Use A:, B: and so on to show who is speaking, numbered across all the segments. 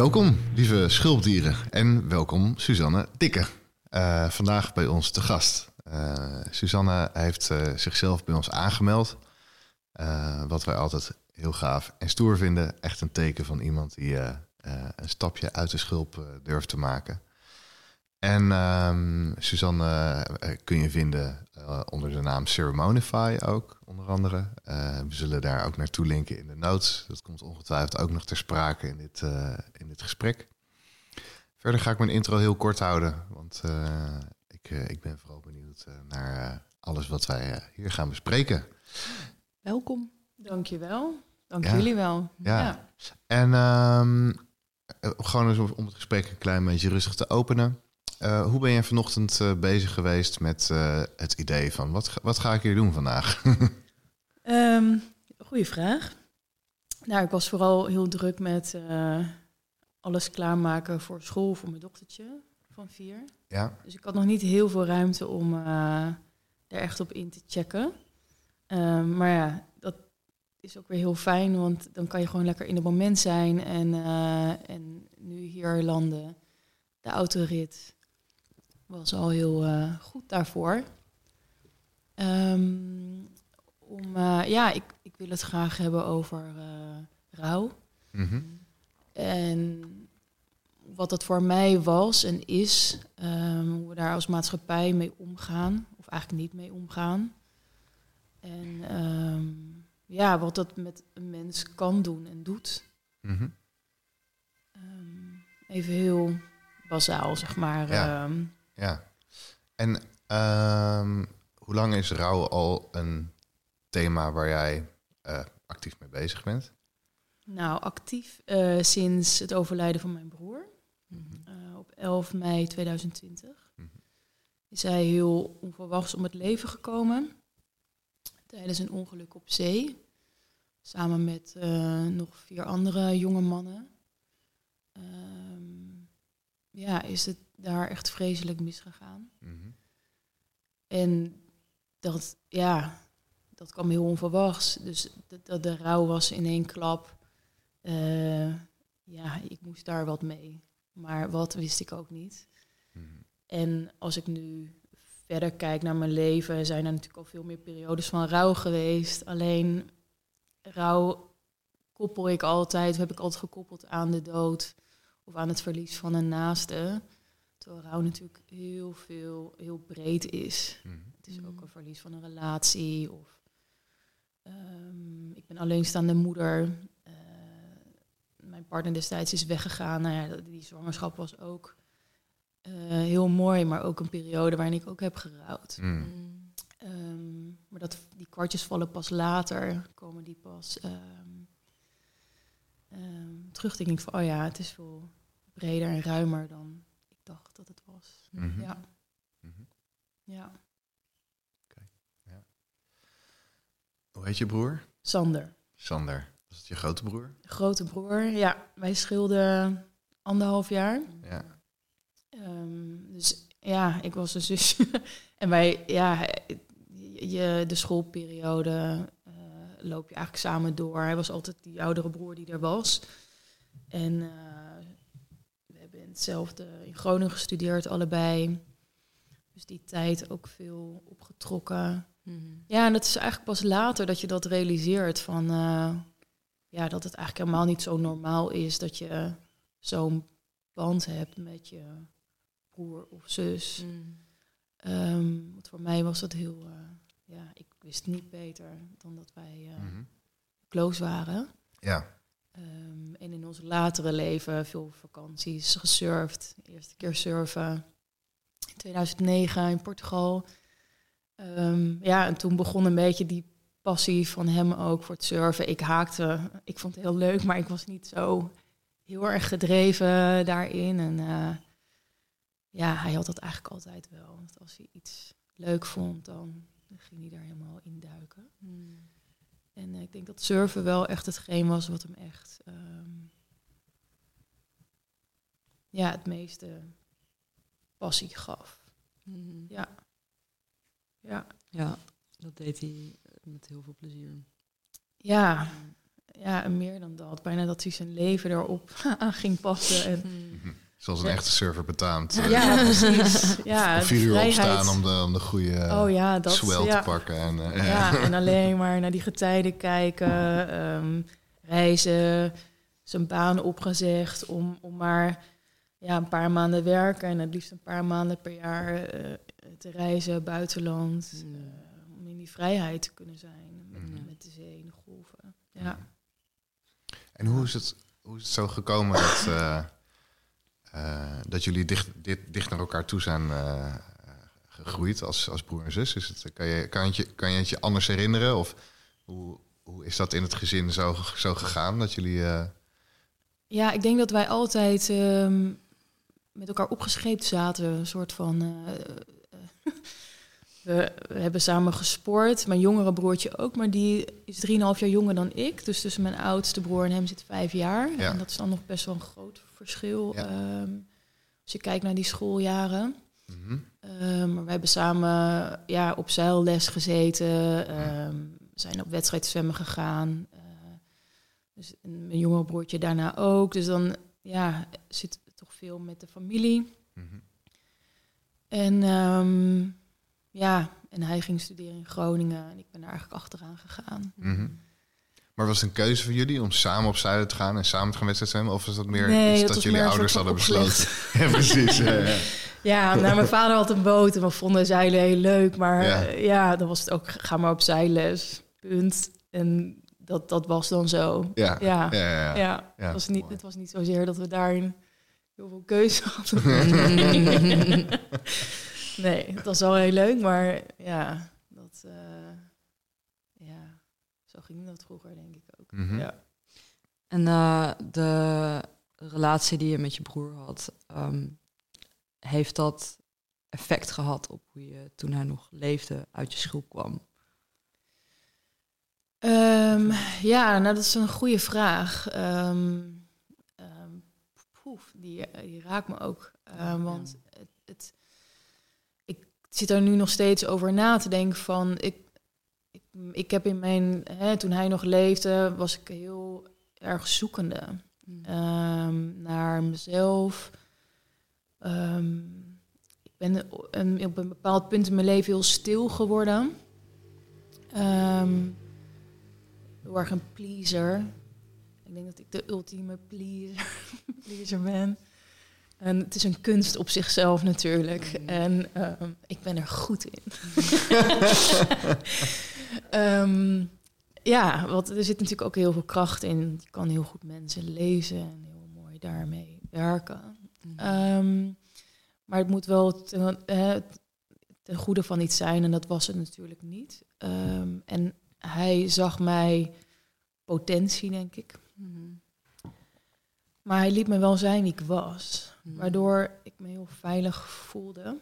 A: Welkom, lieve schulpdieren. En welkom, Suzanne Dikke. Uh, vandaag bij ons te gast. Uh, Suzanne heeft uh, zichzelf bij ons aangemeld. wat wij altijd heel gaaf en stoer vinden. Echt een teken van iemand die een stapje uit de schulp durft te maken. En um, Suzanne kun je vinden onder de naam Ceremonify ook, onder andere. we zullen daar ook naartoe linken in de notes. Dat komt ongetwijfeld ook nog ter sprake in dit, in dit gesprek. Verder ga ik mijn intro heel kort houden, want uh, ik, uh, ik ben vooral benieuwd uh, naar alles wat wij hier gaan bespreken.
B: Welkom. Dankjewel. Dank ja. jullie wel.
A: Ja. ja. En um, gewoon eens om het gesprek een klein beetje rustig te openen. Hoe ben je vanochtend bezig geweest met het idee van wat, wat ga ik hier doen vandaag?
B: um, goeie vraag. Nou, ik was vooral heel druk met alles klaarmaken voor school voor mijn dochtertje van vier.
A: Ja.
B: Dus ik had nog niet heel veel ruimte om er echt op in te checken. Um, maar ja, dat is ook weer heel fijn, want dan kan je gewoon lekker in het moment zijn. En, en nu hier landen, de autorit was al heel uh, goed daarvoor. Um, om, ja, ik, ik wil het graag hebben over rouw.
A: Mm -hmm.
B: En wat dat voor mij was en is, um, hoe we daar als maatschappij mee omgaan, of eigenlijk niet mee omgaan. En um, ja, wat dat met een mens kan doen en doet.
A: Mm -hmm.
B: um, even heel bazaal, zeg maar.
A: Ja. Ja. En hoe lang is rouw al een thema waar jij uh, actief mee bezig bent?
B: Nou, actief uh, sinds het overlijden van mijn broer. Mm -hmm. uh, op 11 mei 2020 mm -hmm. is hij heel onverwachts om het leven gekomen. Tijdens een ongeluk op zee. Samen met nog vier andere jonge mannen. Um, ja, is het daar echt vreselijk misgegaan.
A: Mm -hmm.
B: En dat, ja, dat kwam heel onverwachts. Dus dat de, de rouw was in één klap. Uh, ja, ik moest daar wat mee. Maar wat wist ik ook niet.
A: Mm.
B: En als ik nu verder kijk naar mijn leven, zijn er natuurlijk al veel meer periodes van rouw geweest. Alleen rouw koppel ik altijd, heb ik altijd gekoppeld aan de dood of aan het verlies van een naaste. Terwijl rouw natuurlijk heel veel, heel breed is.
A: Mm.
B: Het is ook een verlies van een relatie of um, ik ben alleenstaande moeder. Uh, mijn partner destijds is weggegaan. Nou ja, die zwangerschap was ook uh, heel mooi, maar ook een periode waarin ik ook heb gerouwd.
A: Mm.
B: Um, maar dat, die kwartjes vallen pas later, komen die pas um, um, terug. Denk ik van, oh ja, het is veel breder en ruimer dan ik dacht dat het was.
A: Mm -hmm.
B: Ja.
A: Mm -hmm.
B: ja.
A: Okay. ja. Hoe heet je broer?
B: Sander.
A: Sander. Was het je grote broer?
B: Grote broer, ja. Wij scheelden anderhalf jaar.
A: Ja.
B: Um, dus ja, ik was een zusje. en wij, ja, je, de schoolperiode uh, loop je eigenlijk samen door. Hij was altijd die oudere broer die er was. En uh, hetzelfde in Groningen gestudeerd, allebei. Dus die tijd ook veel opgetrokken.
C: Mm-hmm.
B: Ja, en dat is eigenlijk pas later dat je dat realiseert van uh, ja, dat het eigenlijk helemaal niet zo normaal is dat je zo'n band hebt met je broer of zus.
C: Mm.
B: Ehm, want voor mij was dat heel... eh, ja, ik wist niet beter dan dat wij eh,
A: Mhm.
B: close waren.
A: Ja.
B: Ehm, en in ons latere leven veel vakanties, gesurfd. Eerste keer surfen. In 2009 in Portugal. Ehm, ja, en toen begon een beetje die passie van hem ook voor het surfen. Ik haakte, ik vond het heel leuk, maar ik was niet zo heel erg gedreven daarin. En eh, ja, hij had dat eigenlijk altijd wel. Want als hij iets leuk vond, dan ging hij daar helemaal in duiken. En eh, ik denk dat surfen wel echt hetgeen was wat hem echt ehm, ja, het meeste passie gaf. Ja. Ja.
D: Ja, dat deed hij met heel veel plezier.
B: Ja. ja, en meer dan dat. Bijna dat hij zijn leven erop aan ging passen. En,
A: Zoals een
B: Ja.
A: echte surfer betaamt. eh,
B: ja, precies. Ja,
A: om vier uur opstaan om de, om de goede eh,
B: Oh ja, dat
A: swell
B: ja.
A: te pakken. En, eh,
B: Ja, en alleen maar naar die getijden kijken, ehm, reizen, zijn baan opgezegd om, om maar ja, een paar maanden werken en het liefst een paar maanden per jaar eh, te reizen, buitenland,
D: Mm.
B: eh, om in die vrijheid te kunnen zijn met,
A: Mhm.
B: met de zee en de golven. Ja.
A: En hoe is het, hoe is het zo gekomen dat, eh, eh, dat jullie dicht, dit, dicht naar elkaar toe zijn eh, gegroeid als, als broer en zus? Is het, kan, je, kan, je, kan je het je anders herinneren? Of hoe, hoe is dat in het gezin zo, zo gegaan? Dat jullie. eh,
B: Ja, ik denk dat wij altijd ehm, met elkaar opgescheept zaten. Een soort van. eh, eh, we, we hebben samen gesport. Mijn jongere broertje ook, maar die is 3,5 jaar jonger dan ik. Dus tussen mijn oudste broer en hem zit vijf jaar.
A: Ja.
B: En dat is dan nog best wel een groot verschil.
A: Ja.
B: ehm, als je kijkt naar die schooljaren. Ehm, maar we hebben samen ja, op zeilles gezeten. ehm, zijn op wedstrijdzwemmen gegaan. eh, dus mijn jongere broertje daarna ook. Dus dan ja, zit het toch veel met de familie.
A: Mhm.
B: En ehm, ja, en hij ging studeren in Groningen. En ik ben daar eigenlijk achteraan gegaan.
A: Mhm. Maar was het een keuze voor jullie om samen op zuiden te gaan en samen te gaan wedstrijd zwemmen? Of was dat meer
B: Nee,
A: iets
B: dat
A: jullie ouders hadden besloten? ja, precies. Ja, ja.
B: Ja, nou, mijn vader had een boot en we vonden zeilen heel leuk. Maar
A: Ja.
B: ja, ja dan was het ook, ga maar op zeilles, punt. En dat, dat was dan zo.
A: Ja,
B: Ja,
A: ja, ja,
B: het, was niet, het was niet zozeer dat we daarin heel veel keuze hadden. nee, het was wel heel leuk, maar ja, dat, eh, ja, zo ging dat vroeger denk ik ook.
A: Mhm.
B: Ja.
D: En eh, de relatie die je met je broer had, ehm, heeft dat effect gehad op hoe je toen hij nog leefde uit je schulp kwam?
B: Ehm, ja, nou dat is een goede vraag. Ehm, ehm, poef, die, die raakt me ook. Want het, het, ik zit er nu nog steeds over na te denken van... Ik, ik, heb in mijn... Hè, toen hij nog leefde, was ik heel erg zoekende. Ehm, naar mezelf. Ehm, ik ben een- op een bepaald punt in mijn leven heel stil geworden. Ehm, heel erg een pleaser. Ik denk dat ik de ultieme pleaser, pleaser ben. En het is een kunst op zichzelf natuurlijk.
D: Mm.
B: En ik ben er goed in. Ehm, ja, want er zit natuurlijk ook heel veel kracht in. Je kan heel goed mensen lezen en heel mooi daarmee werken. Ehm, maar het moet wel ten, ten goede van iets zijn en dat was het natuurlijk niet. Ehm, en hij zag mij potentie, denk ik. Maar hij liet me wel zijn wie ik was. Waardoor ik me heel veilig voelde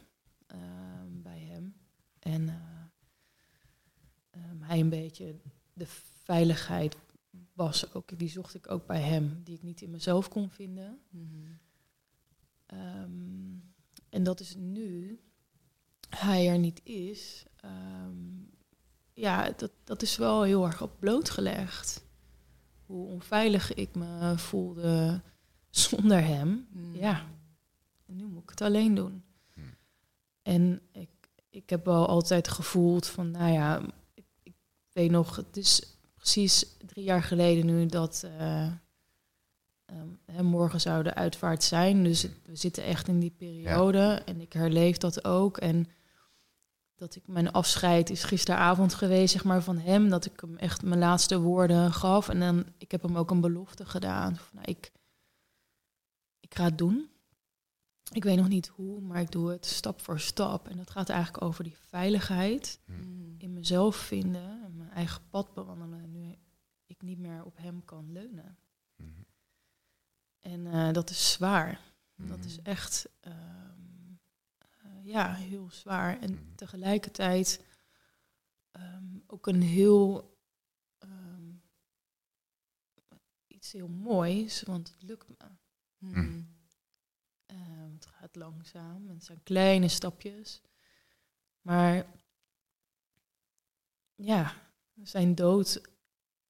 B: bij hem. En eh, hij een beetje de veiligheid was ook. Die zocht ik ook bij hem, die ik niet in mezelf kon vinden. Ehm, en dat is nu hij er niet is. ehm, ja, dat, dat is wel heel erg op blootgelegd. Hoe onveilig ik me voelde zonder hem. Ja, en nu moet ik het alleen doen.
A: Hmm.
B: En ik, ik heb wel altijd gevoeld van, nou ja, weet nog, het is precies drie jaar geleden nu dat hè, morgen zou de uitvaart zijn. Dus het- we zitten echt in die periode en ik herleef dat ook. En dat ik mijn afscheid is gisteravond geweest, zeg maar, van hem. Dat ik hem echt mijn laatste woorden gaf. En dan, ik heb hem ook een belofte gedaan. Van, nou, ik, ik ga het doen. Ik weet nog niet hoe, maar ik doe het stap voor stap. En dat gaat eigenlijk over die veiligheid
D: Mm.
B: in mezelf vinden eigen pad bewandelen. Nu ik niet meer op hem kan leunen.
A: Mhm.
B: En eh, dat is zwaar. Dat
A: Mhm.
B: is echt ehm, eh, ja, heel zwaar. En
A: Mhm.
B: tegelijkertijd ehm, ook een heel ehm, iets heel moois, want het lukt me. Ehm, het gaat langzaam en het zijn kleine stapjes. Maar ja, zijn dood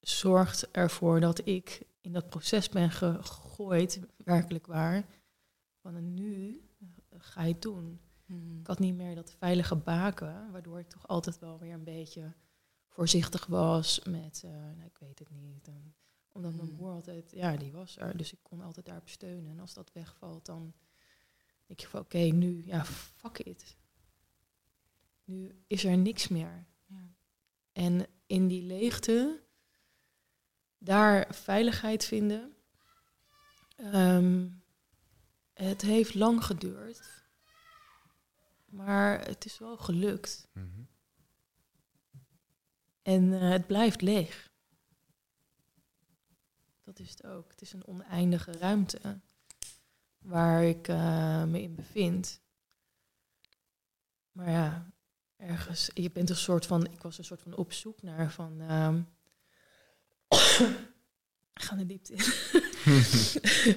B: zorgt ervoor dat ik in dat proces ben gegooid, werkelijk waar. Van nu eh, ga je het doen.
D: Mm.
B: Ik had niet meer dat veilige baken, waardoor ik toch altijd wel weer een beetje voorzichtig was met, eh, nou, ik weet het niet. En omdat mijn broer altijd, ja, die was er, dus ik kon altijd daarop steunen. En als dat wegvalt, dan denk je van, oké, nu, ja, fuck it. Nu is er niks meer.
D: Ja.
B: En in die leegte, daar veiligheid vinden. Ehm, het heeft lang geduurd. Maar het is wel gelukt.
A: Mhm.
B: En eh, het blijft leeg. Dat is het ook. Het is een oneindige ruimte waar ik eh, me in bevind. Maar ja, ergens, je bent een soort van, ik was een soort van op zoek naar van. ehm ik ga de diepte in.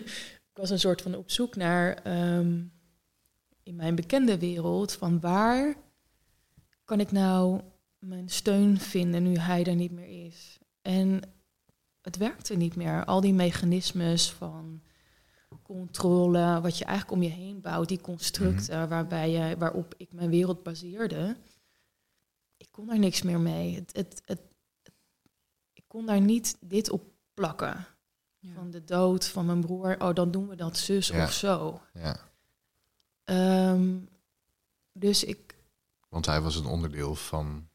B: ik was een soort van op zoek naar ehm, in mijn bekende wereld van waar kan ik nou mijn steun vinden nu hij er niet meer is. En het werkte niet meer. Al die mechanismes van controle, wat je eigenlijk om je heen bouwt, die constructen waarbij je, waarop ik mijn wereld baseerde, ik kon daar niks meer mee. Het, het, het, ik kon daar niet dit op plakken.
D: Ja.
B: Van de dood van mijn broer, oh dan doen we dat zus
A: Ja.
B: of zo.
A: Ja,
B: Ehm, dus ik,
A: want hij was een onderdeel van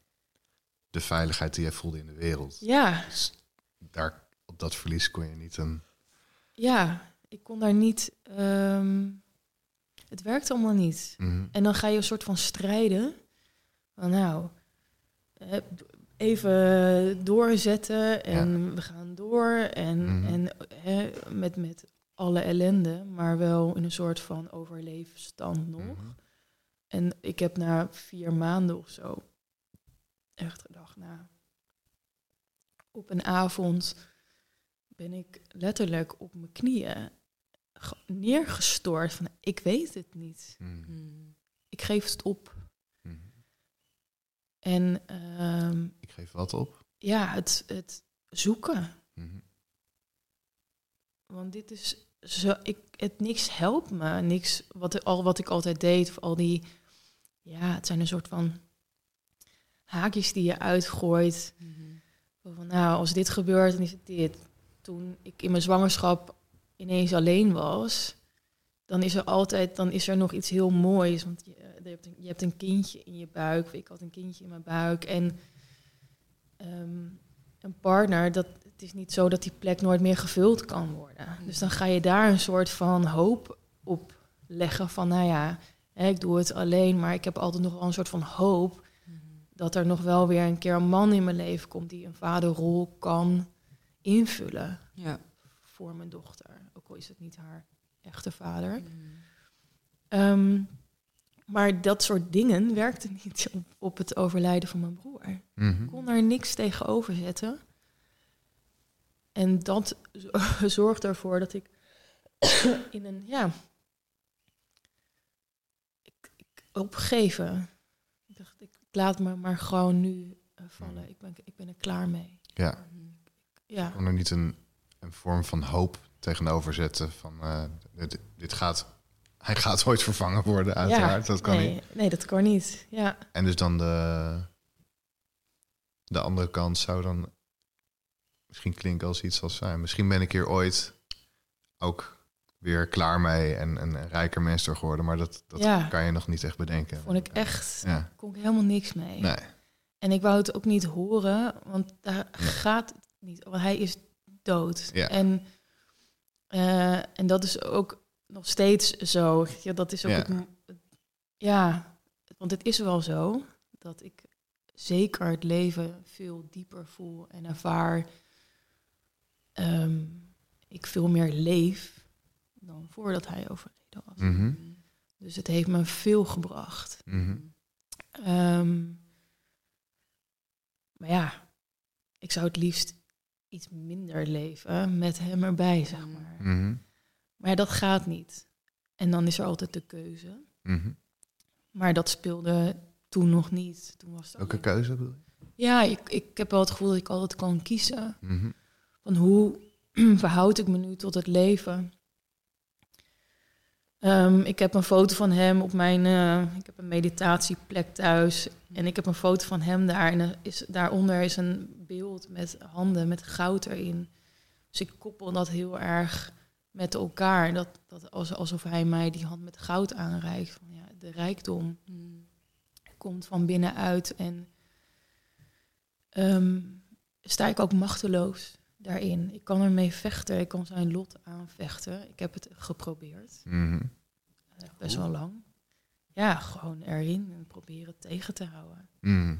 A: de veiligheid die jij voelde in de wereld.
B: ja,
A: Dus daar, op dat verlies kon je niet een...
B: ja, ik kon daar niet. ehm, het werkte allemaal niet.
A: Mhm.
B: En dan ga je een soort van strijden. Van nou, even doorzetten en we gaan door. En,
A: Mhm.
B: en hè, met, met alle ellende, maar wel in een soort van overleefstand nog.
A: Mhm.
B: En ik heb na vier maanden of zo echt gedacht, nou, op een avond ben ik letterlijk op mijn knieën ge- neergestort van, ik weet het niet.
A: Mhm.
D: Mm.
B: Ik geef het op. En ehm,
A: Ik geef wat op.
B: ja, het, het zoeken.
A: Mhm.
B: Want dit is zo, ik, het niks helpt me. Niks wat, al wat ik altijd deed. Of al die, ja, het zijn een soort van haakjes die je uitgooit.
D: Mhm.
B: Van, nou, als dit gebeurt, dan is het dit. Toen ik in mijn zwangerschap ineens alleen was, dan is er altijd, dan is er nog iets heel moois. Want je, eh, je, hebt, een, je hebt een kindje in je buik. Ik had een kindje in mijn buik. En ehm, een partner, dat, het is niet zo dat die plek nooit meer gevuld kan worden. Dus dan ga je daar een soort van hoop op leggen van, nou ja, hè, ik doe het alleen, maar ik heb altijd nog wel een soort van hoop
D: Mhm.
B: dat er nog wel weer een keer een man in mijn leven komt die een vaderrol kan invullen
D: Ja.
B: voor mijn dochter. Ook al is het niet haar echte vader.
D: Mhm.
B: Ehm, maar dat soort dingen werkte niet op, op het overlijden van mijn broer.
A: Mhm.
B: Ik kon daar niks tegenover zetten. En dat zorgt ervoor dat ik in een, ja, ik, ik opgeven. Ik dacht, ik laat me maar gewoon nu eh, vallen. Ik ben, ik ben er klaar mee.
A: Ja,
D: Mhm.
B: Ja,
A: kon er niet een, een vorm van hoop tegenover zetten van eh, dit, dit gaat, hij gaat ooit vervangen worden uiteraard. dat kan
B: nee,
A: niet.
B: Nee, dat kan niet. Ja,
A: En dus dan de, de andere kant zou dan misschien klinken als iets als, ah, misschien ben ik hier ooit ook weer klaar mee en, en een rijker mens door geworden. Maar dat, dat
B: Ja.
A: kan je nog niet echt bedenken.
B: Vond ik echt,
A: Ja,
B: kon ik helemaal niks mee.
A: nee.
B: En ik wou het ook niet horen, want daar gaat het niet. Want hij is dood.
A: Ja.
B: En, eh, en dat is ook nog steeds zo. Ja, dat is ook
A: Ja.
B: het ja, want het is wel zo dat ik zeker het leven veel dieper voel en ervaar. ehm, ik veel meer leef dan voordat hij overleden was.
A: Mhm,
B: Dus het heeft me veel gebracht.
A: mhm.
B: Ehm, maar ja, ik zou het liefst iets minder leven met hem erbij, zeg maar.
A: Mhm,
B: Maar dat gaat niet. En dan is er altijd de keuze.
A: mhm.
B: Maar dat speelde toen nog niet. Toen was het
A: Welke
B: alleen-
A: keuze bedoel je?
B: Ja, ik, ik heb wel het gevoel dat ik altijd kan kiezen.
A: Mhm,
B: Van hoe verhoud ik me nu tot het leven? Ehm, ik heb een foto van hem op mijn... eh, ik heb een meditatieplek thuis. En ik heb een foto van hem daar. En is, daaronder is een beeld met handen met goud erin. Dus ik koppel dat heel erg met elkaar. Dat, dat als, alsof hij mij die hand met goud aanreikt. Van, ja, de rijkdom komt van binnenuit. En ehm, sta ik ook machteloos daarin. Ik kan ermee vechten. Ik kan zijn lot aanvechten. Ik heb het geprobeerd.
A: mhm.
B: Eh, Best wel lang. Ja, gewoon erin en proberen tegen te houden.
A: Mhm.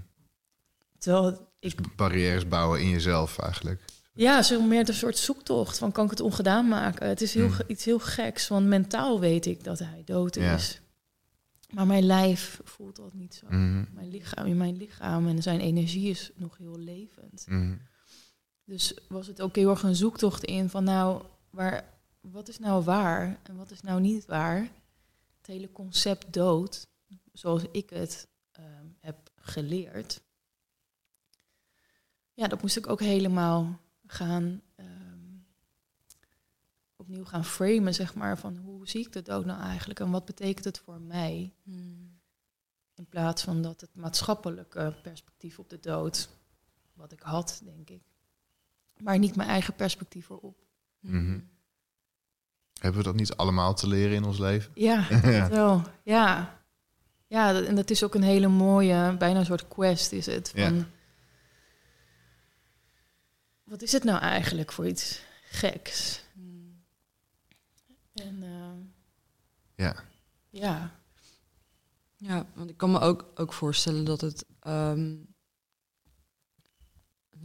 B: Terwijl ik...
A: Barrières bouwen in jezelf eigenlijk.
B: Ja, zo meer een soort zoektocht van kan ik het ongedaan maken. Het is heel,
A: Mm.
B: ge- iets heel geks, want mentaal weet ik dat hij dood
A: Ja.
B: is. Maar mijn lijf voelt dat niet zo.
A: Mhm,
B: Mijn lichaam, in mijn lichaam en zijn energie is nog heel levend.
A: mhm.
B: Dus was het ook heel erg een zoektocht in van nou, waar, wat is nou waar en wat is nou niet waar? Het hele concept dood, zoals ik het ehm, heb geleerd. Ja, dat moest ik ook helemaal gaan ehm, opnieuw gaan framen, zeg maar, van hoe zie ik de dood nou eigenlijk en wat betekent het voor mij? In plaats van dat het maatschappelijke perspectief op de dood, wat ik had, denk ik. Maar niet mijn eigen perspectief erop.
A: Mhm. Hebben we dat niet allemaal te leren in ons leven?
B: Ja,
A: ja.
B: wel. Ja. Ja, dat- en dat is ook een hele mooie, bijna een soort quest is het. Van,
A: Ja.
B: Wat is het nou eigenlijk voor iets geks? En eh,
A: ja.
B: ja,
D: Ja, want ik kan me ook, ook voorstellen dat het ehm,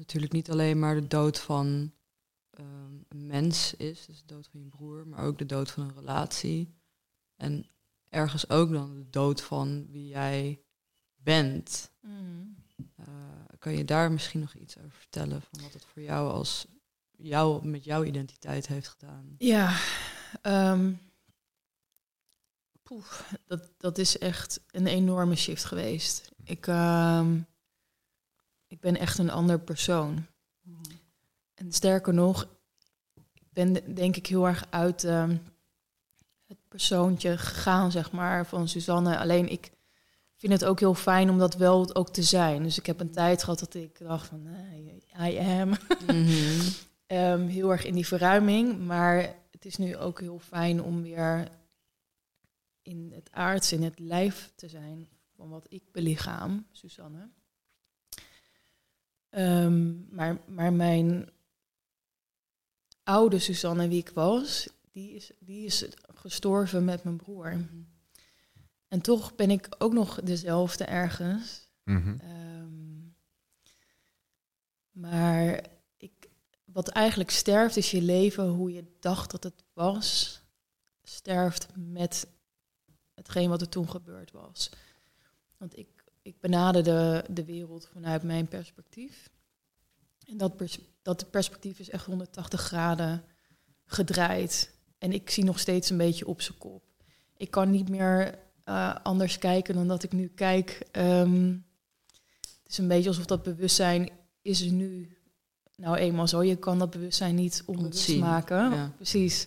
D: natuurlijk niet alleen maar de dood van ehm, een mens is, dus de dood van je broer, maar ook de dood van een relatie. En ergens ook dan de dood van wie jij bent.
B: Mm.
D: Eh, kan je daar misschien nog iets over vertellen van wat het voor jou als jou met jouw identiteit heeft gedaan?
B: Ja, ehm, poef, dat, dat is echt een enorme shift geweest. Ik, ehm, ik ben echt een ander persoon. En sterker nog, ik ben de- denk ik heel erg uit ehm, het persoontje gegaan, zeg maar, van Suzanne. Alleen ik vind het ook heel fijn om dat wel ook te zijn. Dus ik heb een tijd gehad dat ik dacht van, nee, I am.
D: Mhm.
B: Ehm, heel erg in die verruiming. Maar het is nu ook heel fijn om weer in het aardse, in het lijf te zijn van wat ik belichaam, Suzanne. Ehm, maar, maar mijn oude Suzanne, wie ik was, die is, die is gestorven met mijn broer. En toch ben ik ook nog dezelfde ergens.
A: Mhm.
B: Ehm, maar ik, wat eigenlijk sterft is je leven hoe je dacht dat het was. Sterft met hetgeen wat er toen gebeurd was. Want ik, ik benaderde de wereld vanuit mijn perspectief. En dat, pers dat perspectief is echt 180 graden gedraaid. En ik zie nog steeds een beetje op zijn kop. Ik kan niet meer eh, anders kijken dan dat ik nu kijk. Ehm, het is een beetje alsof dat bewustzijn is nu nou eenmaal zo. Je kan dat bewustzijn niet onbewust maken.
D: ja.
B: Precies.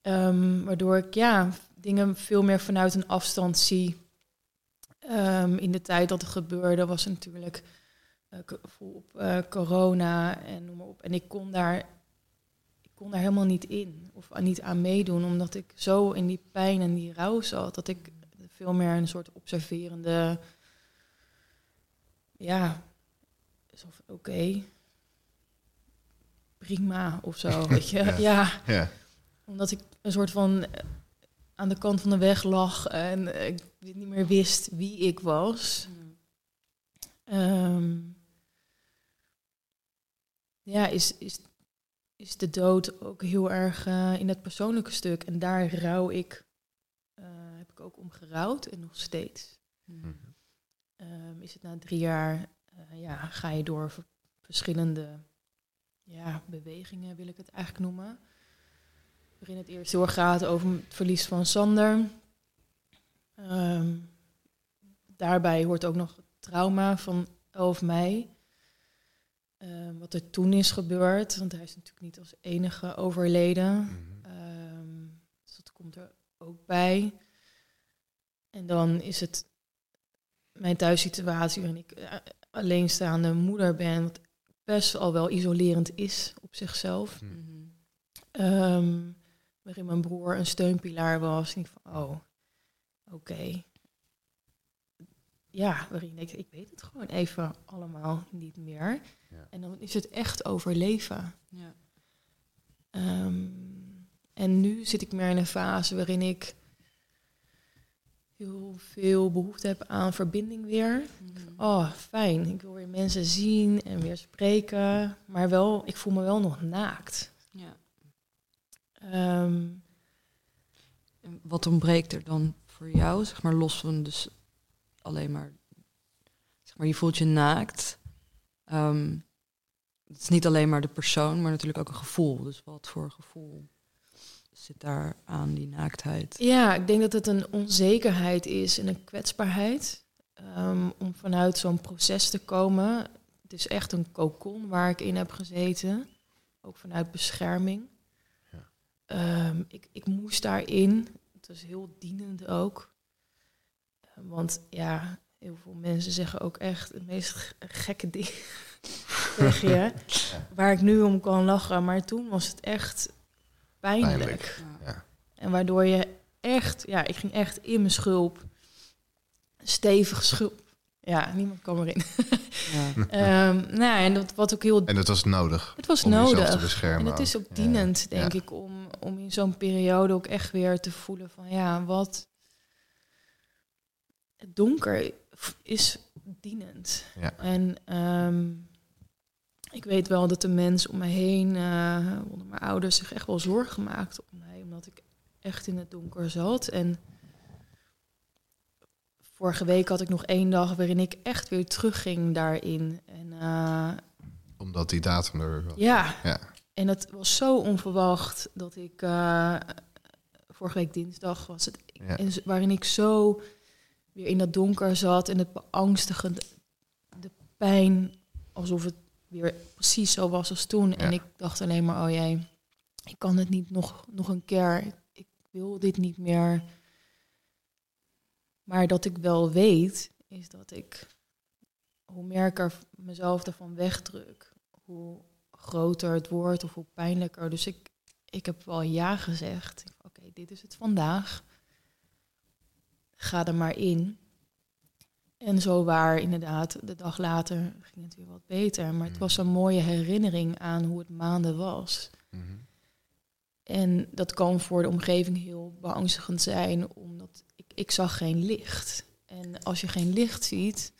B: Ehm, waardoor ik ja, dingen veel meer vanuit een afstand zie. Ehm, in de tijd dat het gebeurde was natuurlijk co- volop eh, corona en noem maar op. En ik kon daar, ik kon daar helemaal niet in of niet aan meedoen, omdat ik zo in die pijn en die rouw zat, dat ik veel meer een soort observerende, ja, oké, prima of zo, weet je.
A: Ja.
B: ja,
A: Ja.
B: omdat ik een soort van eh, aan de kant van de weg lag en eh, niet meer wist wie ik was. Ehm, ja, is, is, is de dood ook heel erg eh, in het persoonlijke stuk. En daar rouw ik, eh, heb ik ook om gerouwd en nog steeds. Ehm, is het na drie jaar, eh, ja, ga je door verschillende ja, bewegingen, wil ik het eigenlijk noemen. Waarin het eerst heel erg gaat over het verlies van Sander. Ehm, daarbij hoort ook nog het trauma van 11 mei. Ehm, wat er toen is gebeurd, want hij is natuurlijk niet als enige overleden.
A: Mhm.
B: Ehm, dus dat komt er ook bij. En dan is het mijn thuissituatie waarin ik eh, alleenstaande moeder ben, wat best al wel isolerend is op zichzelf.
A: Mhm.
B: Waarin mijn broer een steunpilaar was. En ik van, oh, oké. Ja, waarin ik, ik weet het gewoon even allemaal niet meer.
A: Ja.
B: En dan is het echt overleven.
D: Ja.
B: Ehm, en nu zit ik meer in een fase waarin ik heel veel behoefte heb aan verbinding weer.
D: Mhm.
B: Oh, fijn. Ik wil weer mensen zien en weer spreken. Maar wel, ik voel me wel nog naakt.
D: Ja.
B: Ehm,
D: wat ontbreekt er dan voor jou, zeg maar, los van dus alleen maar, zeg maar, je voelt je naakt. Ehm, het is niet alleen maar de persoon, maar natuurlijk ook een gevoel. Dus wat voor gevoel zit daar aan die naaktheid?
B: Ja, ik denk dat het een onzekerheid is en een kwetsbaarheid. ehm, om vanuit zo'n proces te komen. Het is echt een kokon waar ik in heb gezeten. Ook vanuit bescherming.
A: Ja.
B: Ehm, ik, ik moest daarin. Het was heel dienend ook. Eh, want ja, heel veel mensen zeggen ook echt het meest gekke dingen tegen je. Waar ik nu om kan lachen. Maar toen was het echt pijnlijk.
A: Pijnlijk. Ja.
B: En waardoor je echt, ja, ik ging echt in mijn schulp. Stevig schulp. Ja, niemand kwam erin.
D: Ja.
B: Ehm nou, en dat, wat ook heel.
A: En dat was nodig
B: Het was
A: om jezelf te
B: nodig.
A: beschermen.
B: En het is ook
A: Ja.
B: dienend, denk
A: Ja.
B: ik, om, om in zo'n periode ook echt weer te voelen van ja, wat. Het donker is dienend.
A: Ja.
B: En ehm, ik weet wel dat de mensen om me heen, eh, onder mijn ouders, zich echt wel zorgen maakten om mij, omdat ik echt in het donker zat. En vorige week had ik nog één dag waarin ik echt weer terugging daarin. En eh,
A: Omdat die datum er was.
B: ja,
A: Ja.
B: en het was zo onverwacht dat ik eh, vorige week dinsdag was het,
A: Ja.
B: en z- waarin ik zo weer in dat donker zat en het beangstigende, de pijn, alsof het weer precies zo was als toen. En ik dacht alleen maar, oh jee, ik kan het niet nog, nog een keer, ik wil dit niet meer. Maar dat ik wel weet, is dat ik, hoe meer ik er mezelf ervan wegdruk, hoe groter het wordt of hoe pijnlijker. Dus ik, ik heb wel ja gezegd. Oké, dit is het vandaag. Ga er maar in. En zo waar, inderdaad, de dag later ging het weer wat beter. Maar het was een mooie herinnering aan hoe het maanden was.
A: Mhm.
B: En dat kan voor de omgeving heel beangstigend zijn, omdat ik, zag geen licht. En als je geen licht ziet,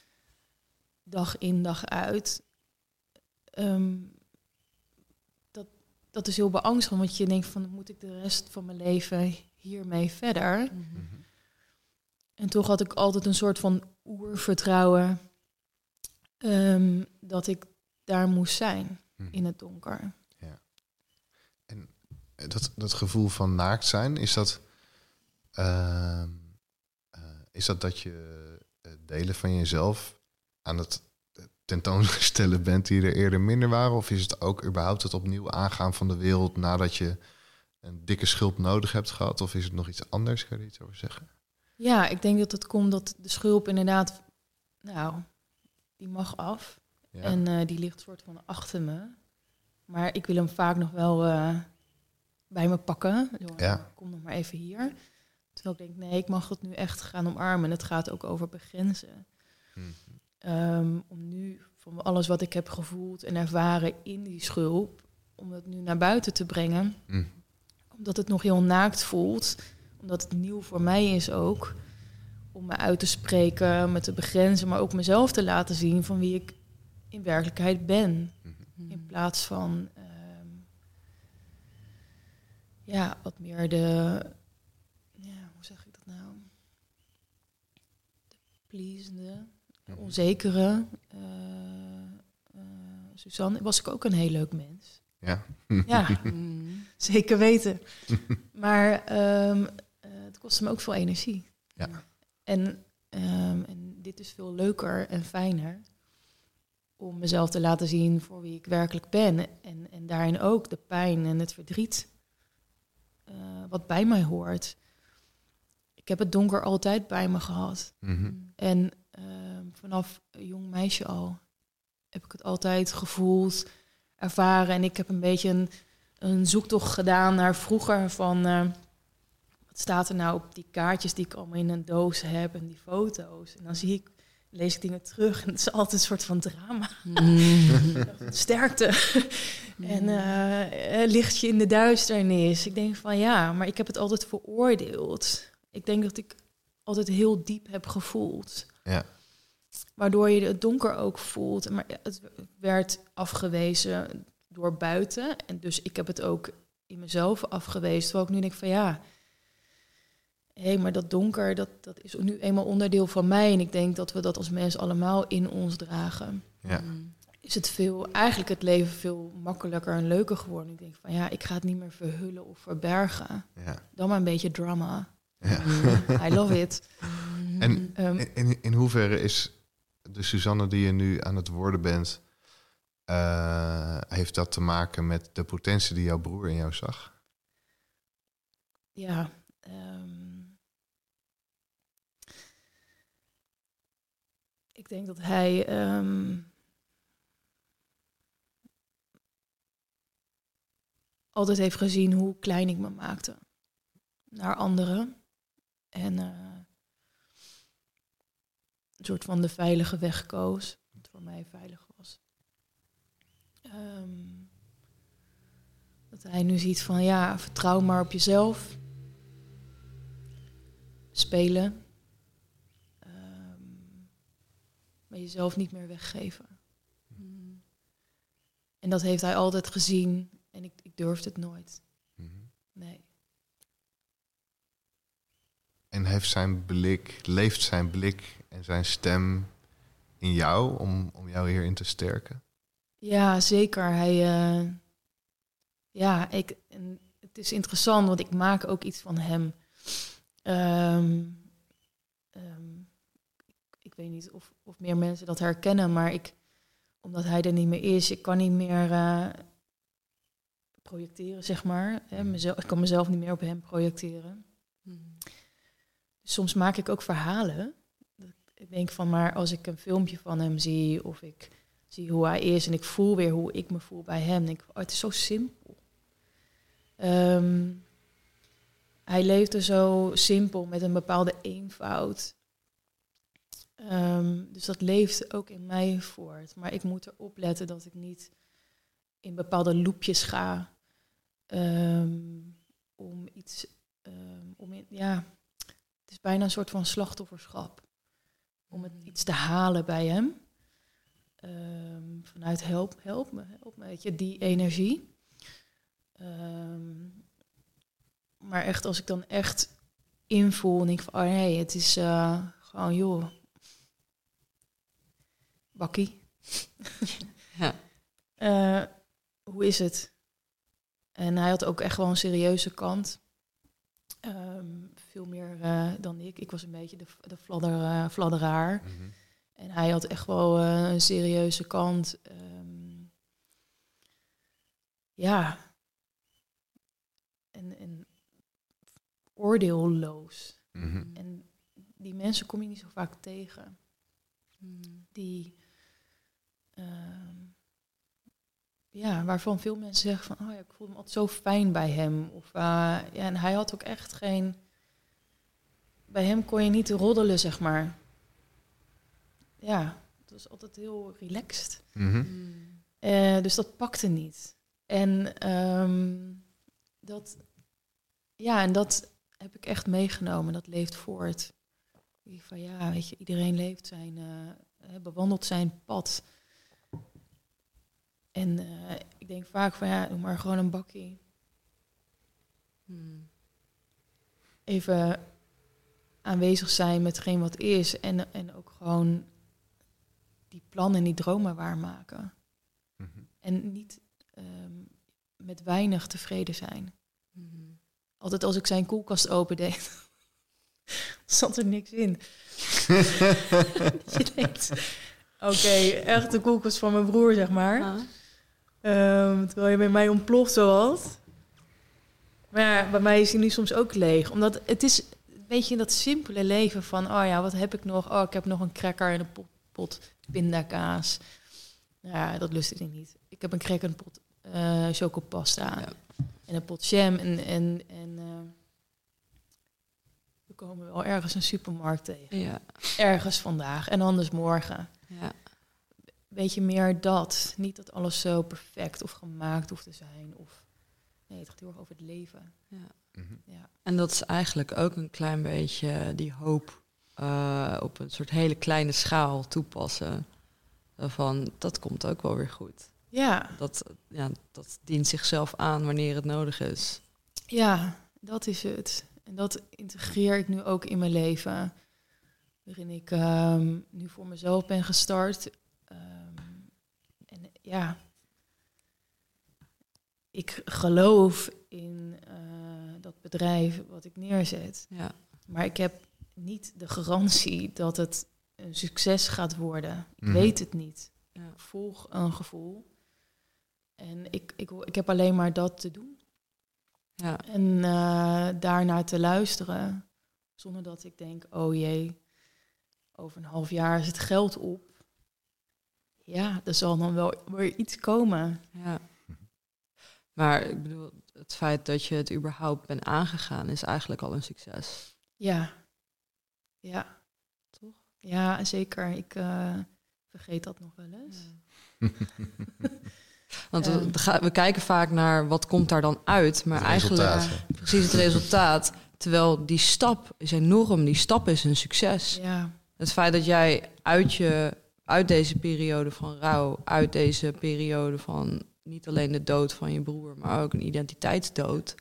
B: dag in, dag uit, ehm, dat, dat is heel beangstigend. Want je denkt van, moet ik de rest van mijn leven hiermee verder?
D: Mhm.
A: Mhm.
B: En toch had ik altijd een soort van oervertrouwen ehm, dat ik daar moest zijn
A: Mhm.
B: in het donker.
A: Dat, dat gevoel van naakt zijn, is dat, ehm, eh, is dat dat je eh, delen van jezelf aan het tentoonstellen bent die er eerder minder waren? Of is het ook überhaupt het opnieuw aangaan van de wereld nadat je een dikke schulp nodig hebt gehad? Of is het nog iets anders? Kan je er iets over zeggen?
B: Ja, ik denk dat het komt dat de schulp inderdaad, nou, die mag af.
A: Ja.
B: En eh, die ligt soort van achter me. Maar ik wil hem vaak nog wel eh, bij me pakken. Zo,
A: Ja.
B: Kom nog maar even hier. Terwijl ik denk, nee, ik mag het nu echt gaan omarmen. En het gaat ook over begrenzen.
A: Hm.
B: Ehm, om nu van alles wat ik heb gevoeld en ervaren in die schulp, om het nu naar buiten te brengen.
A: Hm.
B: Omdat het nog heel naakt voelt. Omdat het nieuw voor mij is ook. Om me uit te spreken, me te begrenzen, maar ook mezelf te laten zien van wie ik in werkelijkheid ben.
D: Mhm.
B: In plaats van ehm, ja, wat meer de, ja, hoe zeg ik dat nou? De pleasende,
A: Mhm.
B: onzekere. eh, eh, Suzanne was ik ook een heel leuk mens.
A: Ja.
B: Ja,
D: Mhm.
B: zeker weten. maar ehm, eh, het kostte me ook veel energie.
A: Ja.
B: En, ehm, en dit is veel leuker en fijner om mezelf te laten zien voor wie ik werkelijk ben. En, en daarin ook de pijn en het verdriet eh, wat bij mij hoort. Ik heb het donker altijd bij me gehad.
A: Mhm.
B: En ehm, vanaf een jong meisje al heb ik het altijd gevoeld, ervaren. En ik heb een beetje een, een zoektocht gedaan naar vroeger van... eh, wat staat er nou op die kaartjes die ik allemaal in een doos heb en die foto's. En dan zie ik, lees ik dingen terug en het is altijd een soort van drama.
D: Mhm.
B: Sterkte. en eh, eh, lichtje in de duisternis. Ik denk van ja, maar ik heb het altijd veroordeeld. Ik denk dat ik altijd heel diep heb gevoeld.
A: Ja.
B: Waardoor je het donker ook voelt. Maar het werd afgewezen door buiten. En dus ik heb het ook in mezelf afgewezen. Terwijl ik nu denk van ja... Hé, maar dat donker, dat, dat is nu eenmaal onderdeel van mij. En ik denk dat we dat als mens allemaal in ons dragen
A: Ja.
D: Mhm.
B: is het veel, eigenlijk het leven veel makkelijker en leuker geworden. Ik denk van ja, ik ga het niet meer verhullen of verbergen.
A: Ja.
B: Dan maar een beetje drama.
A: Ja.
B: I love it.
A: En
B: Ehm,
A: in, in, in hoeverre is de Suzanne die je nu aan het worden bent, eh, heeft dat te maken met de potentie die jouw broer in jou zag?
B: ja. ehm, ik denk dat hij ehm, altijd heeft gezien hoe klein ik me maakte naar anderen. En eh, een soort van de veilige weg koos, wat voor mij veilig was. Ehm, dat hij nu ziet van ja, vertrouw maar op jezelf. Spelen. Ehm, maar jezelf niet meer weggeven.
D: Mhm.
B: En dat heeft hij altijd gezien en ik, ik durfde het nooit.
A: Mhm.
B: Nee.
A: En heeft zijn blik, leeft zijn blik en zijn stem in jou om, om jou hierin te sterken?
B: Ja, zeker. Hij, eh, ja, ik, en het is interessant, want ik maak ook iets van hem. Ehm, ehm, ik weet niet of, of meer mensen dat herkennen, maar ik, omdat hij er niet meer is, ik kan niet meer eh, projecteren, zeg maar. Hè, mezelf, ik kan mezelf niet meer op hem projecteren. Soms maak ik ook verhalen. Ik denk van, maar als ik een filmpje van hem zie of ik zie hoe hij is en ik voel weer hoe ik me voel bij hem, ik, oh, het is zo simpel. Ehm, hij leefde zo simpel met een bepaalde eenvoud. Ehm, dus dat leeft ook in mij voort. Maar ik moet erop letten dat ik niet in bepaalde loopjes ga ehm, om iets, om in, ja, bijna een soort van slachtofferschap. Om het iets te halen bij hem. Ehm, vanuit help, help me, help me, weet je, die energie. Ehm, maar echt, als ik dan echt invoel en denk van, oh nee, het is eh, gewoon, joh, bakkie.
D: Ja.
B: Eh, hoe is het? En hij had ook echt wel een serieuze kant. Ehm, veel meer eh, dan ik. Ik was een beetje de, de fladder, eh, fladderaar.
A: Mhm.
B: En hij had echt wel eh, een serieuze kant. Ehm, ja. En, en oordeelloos.
A: Mhm.
B: En die mensen kom je niet zo vaak tegen.
D: Mhm.
B: Die ehm, ja, waarvan veel mensen zeggen van, oh ja, ik voel me altijd zo fijn bij hem. Of, eh, ja, en hij had ook echt geen, bij hem kon je niet roddelen, zeg maar. Ja, het was altijd heel relaxed.
A: Mhm.
B: Eh, dus dat pakte niet. En ehm, dat, ja, en dat heb ik echt meegenomen. Dat leeft voort. Ik Van ja, weet je, iedereen leeft zijn, eh, eh, bewandelt zijn pad. En eh, ik denk vaak van ja, doe maar gewoon een bakkie.
D: Mm.
B: Even aanwezig zijn met hetgeen wat is. En, en ook gewoon die plannen en die dromen waarmaken.
A: Mhm.
B: En niet ehm, met weinig tevreden zijn.
D: Mm.
B: Altijd als ik zijn koelkast opendeed, zat er niks in. je denkt, oké, echt de koelkast van mijn broer, zeg maar.
D: Ah.
B: Ehm, terwijl je bij mij ontploft zoals. Maar ja, bij mij is hij nu soms ook leeg. Omdat het is, weet je, dat simpele leven van... oh ja, wat heb ik nog? Oh, ik heb nog een cracker en een pot, pot pindakaas. Nou ja, dat lust ik niet. Ik heb een cracker en een pot eh chocopasta.
D: Ja.
B: En een pot jam. En, en, en eh, we komen wel ergens een supermarkt tegen.
D: Ja.
B: Ergens vandaag en anders morgen
D: Ja.
B: beetje meer dat. Niet dat alles zo perfect of gemaakt hoeft te zijn. Of nee, het gaat heel erg over het leven.
A: Mhm.
B: Ja,
D: En dat is eigenlijk ook een klein beetje die hoop eh, op een soort hele kleine schaal toepassen. Van dat komt ook wel weer goed.
B: ja,
D: Dat, ja, dat dient zichzelf aan wanneer het nodig is.
B: ja, dat is het. En dat integreer ik nu ook in mijn leven. Waarin ik ehm, nu voor mezelf ben gestart. Ehm, en ja, ik geloof in eh, dat bedrijf wat ik neerzet.
D: Ja.
B: Maar ik heb niet de garantie dat het een succes gaat worden. Ik
A: Mhm.
B: weet het niet.
D: Ja.
B: Ik volg een gevoel. En ik, ik, ik heb alleen maar dat te doen.
D: Ja.
B: En eh daarnaar te luisteren. Zonder dat ik denk, oh jee, over een half jaar is het geld op. Ja, er zal dan wel weer iets komen.
D: ja. Maar ik bedoel, het feit dat je het überhaupt bent aangegaan is eigenlijk al een succes.
B: Ja, ja,
D: Toch?
B: ja, zeker. Ik eh, vergeet dat nog wel eens.
D: Want we, kijken vaak naar wat komt daar dan uit, maar
A: Het
D: eigenlijk
A: resultaat.
D: precies het resultaat. Terwijl die stap is enorm, die stap is een succes.
B: Ja,
D: Het feit dat jij uit, je, uit deze periode van rouw, uit deze periode van niet alleen de dood van je broer, maar ook een identiteitsdood,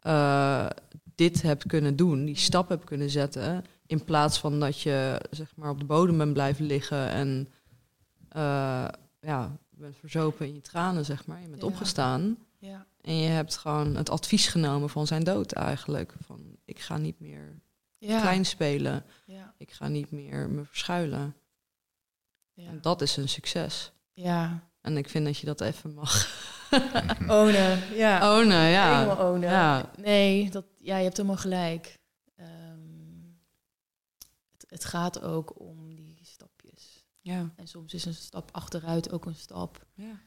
D: eh, dit hebt kunnen doen, die stap hebt kunnen zetten, in plaats van dat je zeg maar op de bodem bent blijven liggen en eh, ja, bent verzopen in je tranen, zeg maar. Je bent
B: Ja.
D: opgestaan
B: ja,
D: en je hebt gewoon het advies genomen van zijn dood eigenlijk. Van ik ga niet meer
B: ja.
D: klein spelen.
B: Ja,
D: Ik ga niet meer me verschuilen.
B: ja.
D: En dat is een succes.
B: ja.
D: En ik vind dat je dat even mag
B: Ownen, ja.
D: ownen. Ja.
B: Helemaal ownen.
D: Ja.
B: Nee, dat, ja, je hebt helemaal gelijk. Ehm, het, het gaat ook om die stapjes.
D: Ja.
B: En soms is een stap achteruit ook een stap.
D: ja.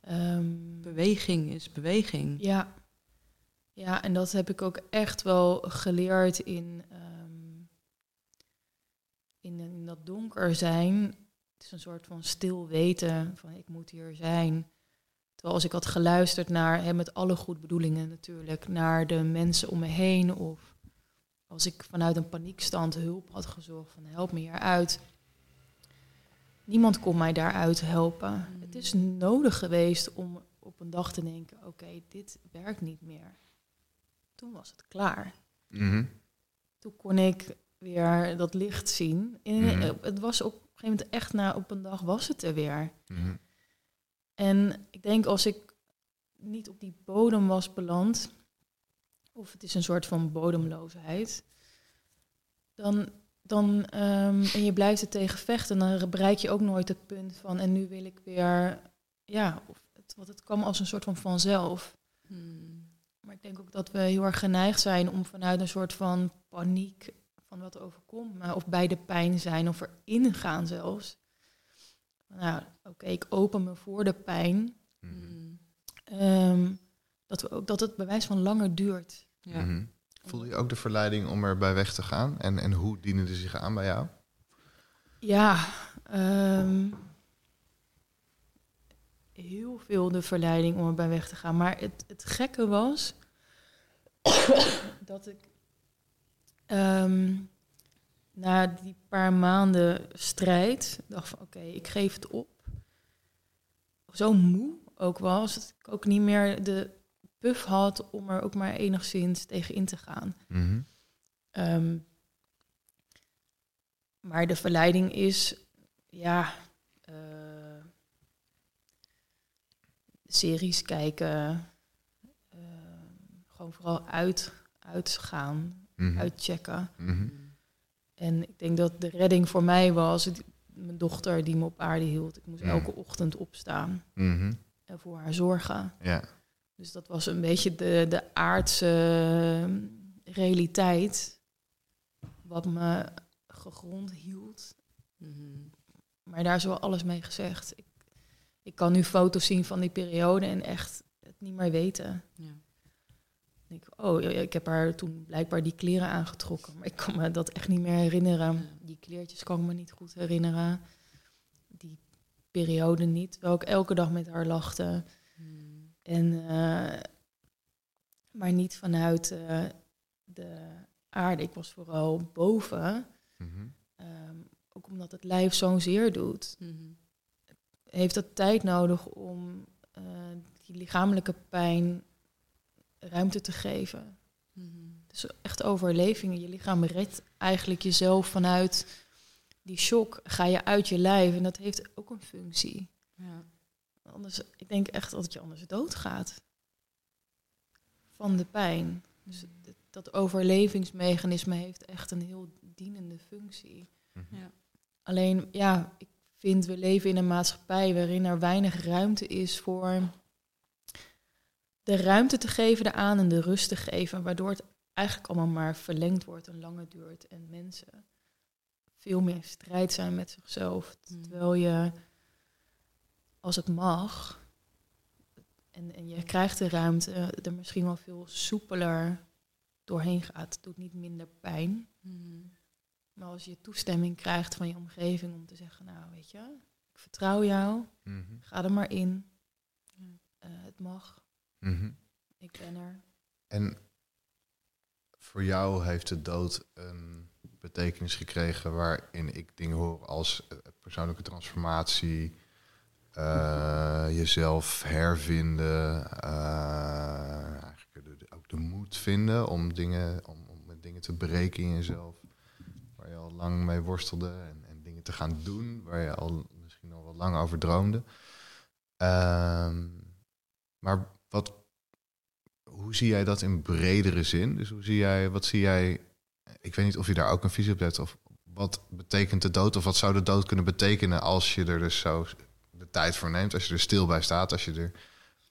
B: Ehm,
D: Beweging is beweging.
B: ja. ja, en dat heb ik ook echt wel geleerd in, ehm, in, in dat donker zijn. Het is een soort van stil weten van ik moet hier zijn. Terwijl als ik had geluisterd naar, hè, met alle goed bedoelingen natuurlijk, naar de mensen om me heen. Of als ik vanuit een paniekstand hulp had gezocht van help me hieruit. Niemand kon mij daaruit helpen. Het is nodig geweest om op een dag te denken, oké, dit werkt niet meer. Toen was het klaar.
A: Mhm.
B: Toen kon ik weer dat licht zien. En
A: Mhm.
B: Het was op een gegeven moment echt na op een dag was het er weer.
A: Mhm.
B: En ik denk als ik niet op die bodem was beland, of het is een soort van bodemloosheid, dan, dan ehm, en je blijft er tegen vechten, dan bereik je ook nooit het punt van en nu wil ik weer, ja, of het, want het kwam als een soort van vanzelf.
D: Hmm.
B: Maar ik denk ook dat we heel erg geneigd zijn om vanuit een soort van paniek van wat er overkomt, maar of bij de pijn zijn of erin gaan zelfs. Nou, oké, ik open me voor de pijn.
A: Mhm.
B: Ehm, dat, we ook, dat het bewijs van langer duurt.
D: Ja.
A: Mhm. Voelde je ook de verleiding om er bij weg te gaan? En, en hoe dienen ze zich aan bij jou?
B: Ja, ehm, heel veel de verleiding om erbij weg te gaan. Maar het, het gekke was dat ik ehm, na die paar maanden strijd dacht van oké, ik geef het op. Zo moe ook was dat ik ook niet meer de puff had om er ook maar enigszins tegen in te gaan.
A: Mhm.
B: Ehm, maar de verleiding is, ja, eh, series kijken, eh, gewoon vooral uit, uitgaan,
A: Mhm.
B: uitchecken.
A: Mhm.
B: En ik denk dat de redding voor mij was, het- mijn dochter die me op aarde hield. Ik moest
A: Mm.
B: elke ochtend opstaan
A: Mhm.
B: en voor haar zorgen.
A: Ja.
B: Dus dat was een beetje de, de aardse ehm, realiteit. Wat me gegrond hield.
D: Mhm.
B: Maar daar is wel alles mee gezegd. Ik, ik kan nu foto's zien van die periode en echt het niet meer weten.
D: Ja.
B: Ik, oh, ja, ik heb haar toen blijkbaar die kleren aangetrokken. Maar ik kan me dat echt niet meer herinneren. Die kleertjes kan ik me niet goed herinneren. Die periode niet. Terwijl ik elke dag met haar lachte.
D: Mm.
B: En, eh, maar niet vanuit eh, de aarde. Ik was vooral boven.
A: Mhm.
B: Ehm, ook omdat het lijf zo'n zeer doet.
D: Mhm.
B: Heeft dat tijd nodig om eh, die lichamelijke pijn ruimte te geven.
D: Mhm.
B: Dus echt overleving. Je lichaam redt eigenlijk jezelf vanuit die shock. Ga je uit je lijf en dat heeft ook een functie.
D: Ja.
B: Anders, ik denk echt dat je anders doodgaat. Van de pijn. Dus het- dat overlevingsmechanisme heeft echt een heel dienende functie.
A: Mhm.
D: Ja.
B: Alleen, ja, ik vind we leven in een maatschappij waarin er weinig ruimte is voor de ruimte te geven eraan en de rust te geven, waardoor het eigenlijk allemaal maar verlengd wordt en langer duurt en mensen veel meer in strijd zijn met zichzelf.
D: Mm.
B: Terwijl je, als het mag, en, en je krijgt de ruimte, er misschien wel veel soepeler doorheen gaat. Het doet niet minder pijn.
D: Mhm.
B: Maar als je toestemming krijgt van je omgeving om te zeggen, nou weet je, ik vertrouw jou,
A: Mhm.
B: ga er maar in. Eh, het mag,
A: Mhm.
B: ik ben er.
A: En voor jou heeft de dood een betekenis gekregen waarin ik dingen hoor als eh, persoonlijke transformatie, eh, jezelf hervinden, eh, eigenlijk de- ook de moed vinden om dingen, om, om met dingen te breken in jezelf, waar je al lang mee worstelde en, en dingen te gaan doen waar je al misschien al wel lang over droomde. Ehm, maar wat, hoe zie jij dat in bredere zin? Dus hoe zie jij, wat zie jij? Ik weet niet of je daar ook een visie op hebt. Of wat betekent de dood? Of wat zou de dood kunnen betekenen als je er dus zo de tijd voor neemt, als je er stil bij staat, als je er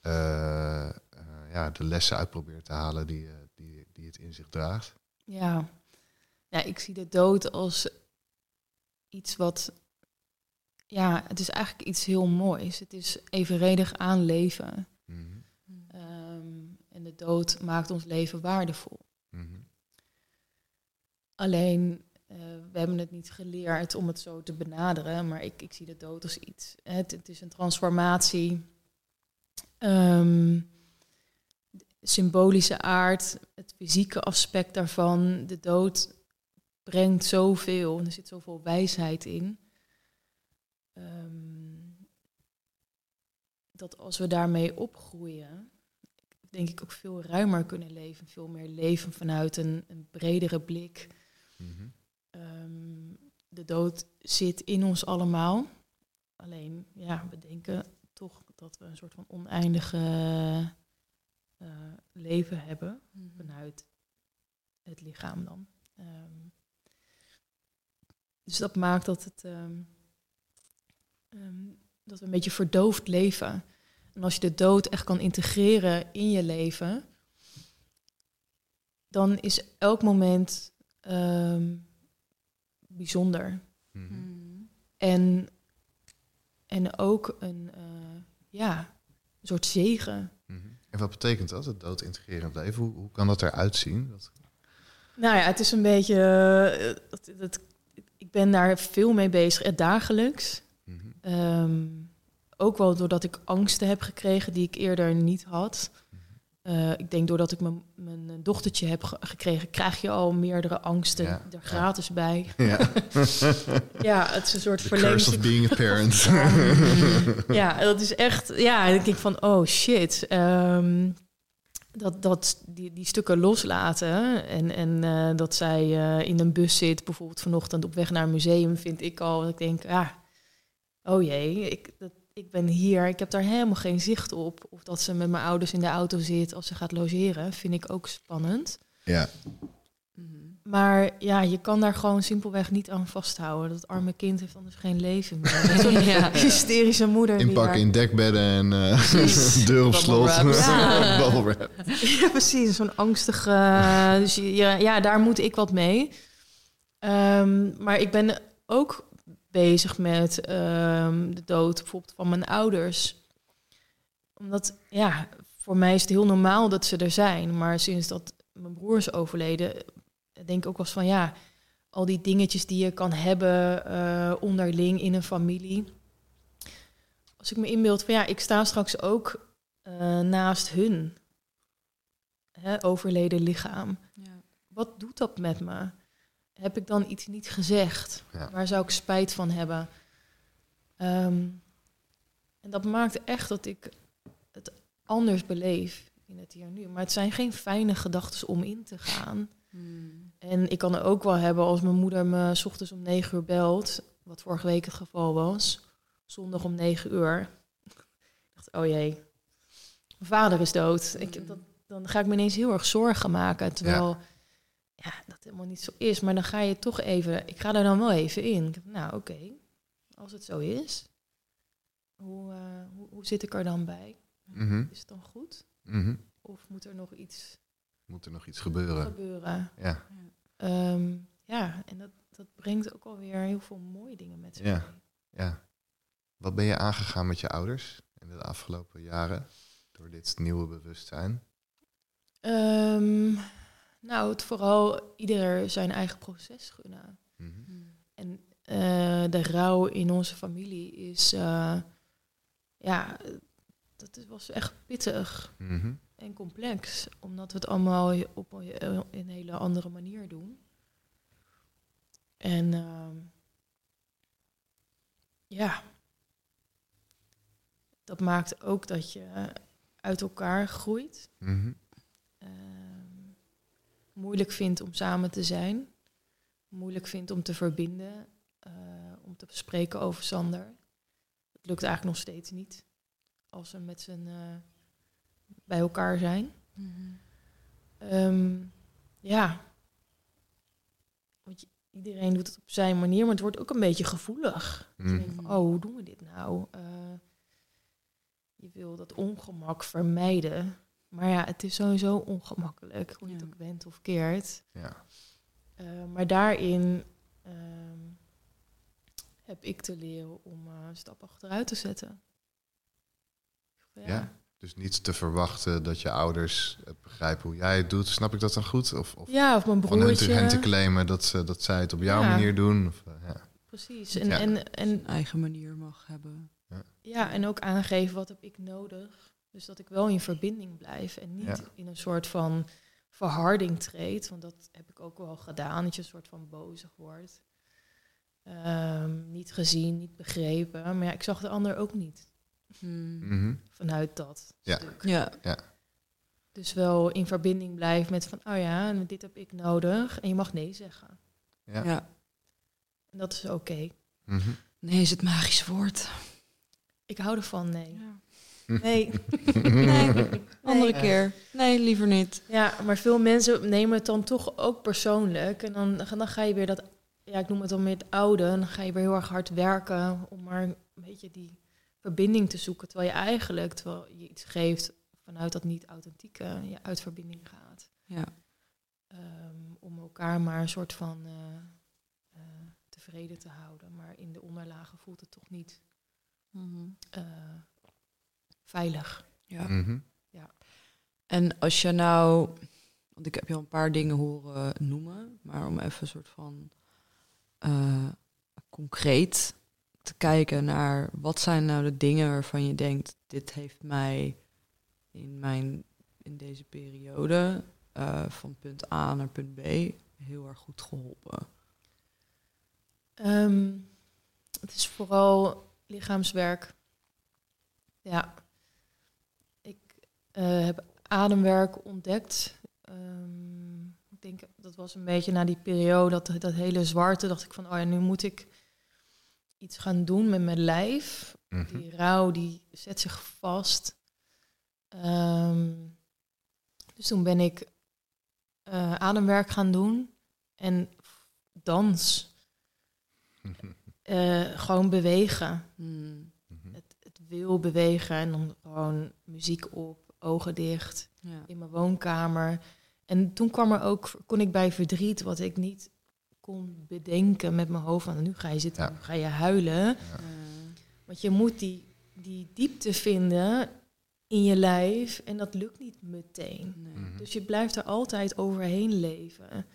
A: eh, eh, ja, de lessen uit probeert te halen die, eh, die, die het in zich draagt?
B: Ja. ja, ik zie de dood als iets wat, ja, het is eigenlijk iets heel moois. Het is evenredig aan leven. En de dood maakt ons leven waardevol.
A: mhm,
B: Alleen, eh, we hebben het niet geleerd om het zo te benaderen, maar ik, ik zie de dood als iets. Het, het is een transformatie. Ehm, symbolische aard, het fysieke aspect daarvan. De dood brengt zoveel en er zit zoveel wijsheid in. Ehm, dat als we daarmee opgroeien, denk ik ook veel ruimer kunnen leven. Veel meer leven vanuit een, een bredere blik.
A: mhm,
B: Ehm, de dood zit in ons allemaal. Alleen, ja, we denken toch dat we een soort van oneindige eh, leven hebben
D: Mhm.
B: vanuit het lichaam dan. Ehm, dus dat maakt dat het ehm, ehm, dat we een beetje verdoofd leven. En als je de dood echt kan integreren in je leven, dan is elk moment ehm, bijzonder.
A: mhm.
B: En, en ook een, eh, ja, een soort zegen.
A: Mhm. En wat betekent dat, het dood integrerend leven? Hoe, hoe kan dat eruit zien? Dat...
B: Nou ja, het is een beetje. eh, dat, dat, ik ben daar veel mee bezig, eh, dagelijks. Ehm, ook wel doordat ik angsten heb gekregen die ik eerder niet had. Eh, ik denk doordat ik mijn, mijn dochtertje heb ge- gekregen, krijg je al meerdere angsten
A: Ja,
B: er gratis bij.
A: Ja,
B: Ja, het is een soort verlenging.
A: of being a parent.
B: Ja, dat is echt. Ja, dan denk ik van, oh shit. ehm, dat, dat die, die stukken loslaten en, en eh, dat zij eh, in een bus zit, bijvoorbeeld vanochtend op weg naar een museum, vind ik al. Dat ik denk, ja, oh jee, ik, dat, ik ben hier, ik heb daar helemaal geen zicht op. Of dat ze met mijn ouders in de auto zit als ze gaat logeren, vind ik ook spannend.
A: ja,
D: Mhm.
B: Maar ja, je kan daar gewoon simpelweg niet aan vasthouden. Dat arme kind heeft anders geen leven meer. Zo'n
D: Ja.
B: hysterische moeder.
A: inpakken in dekbedden en eh deur op slot.
B: Ja. Ja, precies. Zo'n angstige... Dus ja, daar moet ik wat mee. Ehm, maar ik ben ook bezig met ehm, de dood bijvoorbeeld van mijn ouders. Omdat, ja, voor mij is het heel normaal dat ze er zijn. Maar sinds dat mijn broer is overleden, denk ik ook wel eens van... ja, al die dingetjes die je kan hebben eh, onderling in een familie. Als ik me inbeeld van ja, ik sta straks ook eh, naast hun hè, overleden lichaam.
D: Ja.
B: Wat doet dat met me? Heb ik dan iets niet gezegd?
A: Ja.
B: Waar zou ik spijt van hebben? Ehm, en dat maakt echt dat ik het anders beleef in het hier en nu. Maar het zijn geen fijne gedachten om in te gaan.
D: Hmm.
B: En ik kan er ook wel hebben als mijn moeder me 's ochtends om negen uur belt, wat vorige week het geval was, zondag om negen uur. Ik dacht, oh jee, mijn vader is dood. Ik,
D: Mm.
B: dat, dan ga ik me ineens heel erg zorgen maken, terwijl ja. Dat helemaal niet zo is. Maar dan ga je toch even, ik ga er dan wel even in. Ik nou oké, als het zo is, hoe, eh, hoe, hoe zit ik er dan bij?
A: Mhm,
B: Is het dan goed?
A: mhm.
B: Of moet er nog iets
A: Moet er nog iets gebeuren?
B: gebeuren?
A: Ja,
B: Ehm, ja, en dat, dat brengt ook alweer heel veel mooie dingen met zich
A: Ja.
B: mee.
A: ja. Wat ben je aangegaan met je ouders in de afgelopen jaren? Door dit nieuwe bewustzijn?
B: Ehm, nou, het vooral ieder zijn eigen proces gunnen.
A: Mhm.
D: Hmm.
B: En eh, de rouw in onze familie is, eh, ja, dat was echt pittig
A: Mhm.
B: en complex. Omdat we het allemaal op een een hele andere manier doen. En ehm, ja, dat maakt ook dat je uit elkaar groeit. Ehm, moeilijk vindt om samen te zijn. Moeilijk vindt om te verbinden. eh, om te bespreken over Sander. Het lukt eigenlijk nog steeds niet. Als we met z'n eh, bij elkaar zijn.
D: Mhm.
B: Ehm, ja. Want iedereen doet het op zijn manier, maar het wordt ook een beetje gevoelig. Denkt van, oh, hoe doen we dit nou? Eh, je wil dat ongemak vermijden. Maar ja, het is sowieso ongemakkelijk, hoe je het ook went of keert.
A: Ja.
B: Eh, maar daarin ehm, heb ik te leren om eh, een stap achteruit te zetten. Ja.
A: Ja. Dus niet te verwachten dat je ouders eh, begrijpen hoe jij het doet. Snap ik dat dan goed? Of, of
B: Ja, of mijn
A: van hun te, hen te
B: broertje.
A: claimen dat, ze, dat zij het op jouw
B: Ja.
A: manier doen? Of, ja.
B: Precies. En,
A: Ja.
B: en, en
D: eigen manier mag hebben.
B: Ja, en ook aangeven wat heb ik nodig. Dus dat ik wel in verbinding blijf en niet
A: Ja.
B: in een soort van verharding treed. Want dat heb ik ook wel gedaan, dat je een soort van bozig wordt. Ehm, niet gezien, niet begrepen. Maar ja, ik zag de ander ook niet
D: Hmm.
A: Mhm.
B: vanuit dat
A: Ja.
B: stuk.
D: Ja.
B: Dus wel in verbinding blijven met van, oh ja, en dit heb ik nodig. En je mag nee zeggen.
A: Ja.
D: ja.
B: En dat is oké.
A: Mhm.
D: Nee is het magische woord.
B: Ik hou ervan, nee.
D: Ja.
B: Nee.
D: Nee, andere
B: Nee.
D: keer. Nee, liever niet.
B: Ja, maar veel mensen nemen het dan toch ook persoonlijk. En dan, dan ga je weer dat, ja, ik noem het dan meer het oude. En dan ga je weer heel erg hard werken om maar een beetje die verbinding te zoeken. Terwijl je eigenlijk, terwijl je iets geeft vanuit dat niet authentieke, je uit verbinding gaat.
D: Ja.
B: Ehm, om elkaar maar een soort van eh, eh, tevreden te houden. Maar in de onderlagen voelt het toch niet eh, veilig.
D: Ja.
A: Mhm.
D: En als je nou, want ik heb je al een paar dingen horen noemen, maar om even een soort van eh, concreet te kijken naar wat zijn nou de dingen waarvan je denkt, dit heeft mij in mijn in deze periode eh, van punt A naar punt B heel erg goed geholpen.
B: Ehm, het is vooral lichaamswerk. Ja. Ik eh, heb ademwerk ontdekt. Ehm, ik denk dat was een beetje na die periode, dat, dat hele zwarte, dacht ik van, oh ja, nu moet ik iets gaan doen met mijn lijf.
A: Mhm.
B: Die rouw, die zet zich vast. Ehm, dus toen ben ik eh, ademwerk gaan doen en dans. Eh, gewoon bewegen.
D: Hmm,
A: Mhm.
B: Het, het wil bewegen en dan gewoon muziek op, ogen dicht,
D: ja.
B: in mijn woonkamer. En toen kwam er ook, kon ik bij verdriet, wat ik niet kon bedenken met mijn hoofd. Van nu ga je zitten,
A: Ja.
B: ga je huilen. Want je moet die, die diepte vinden in je lijf en dat lukt niet meteen.
D: nee.
A: Mhm.
B: Dus je blijft er altijd overheen leven.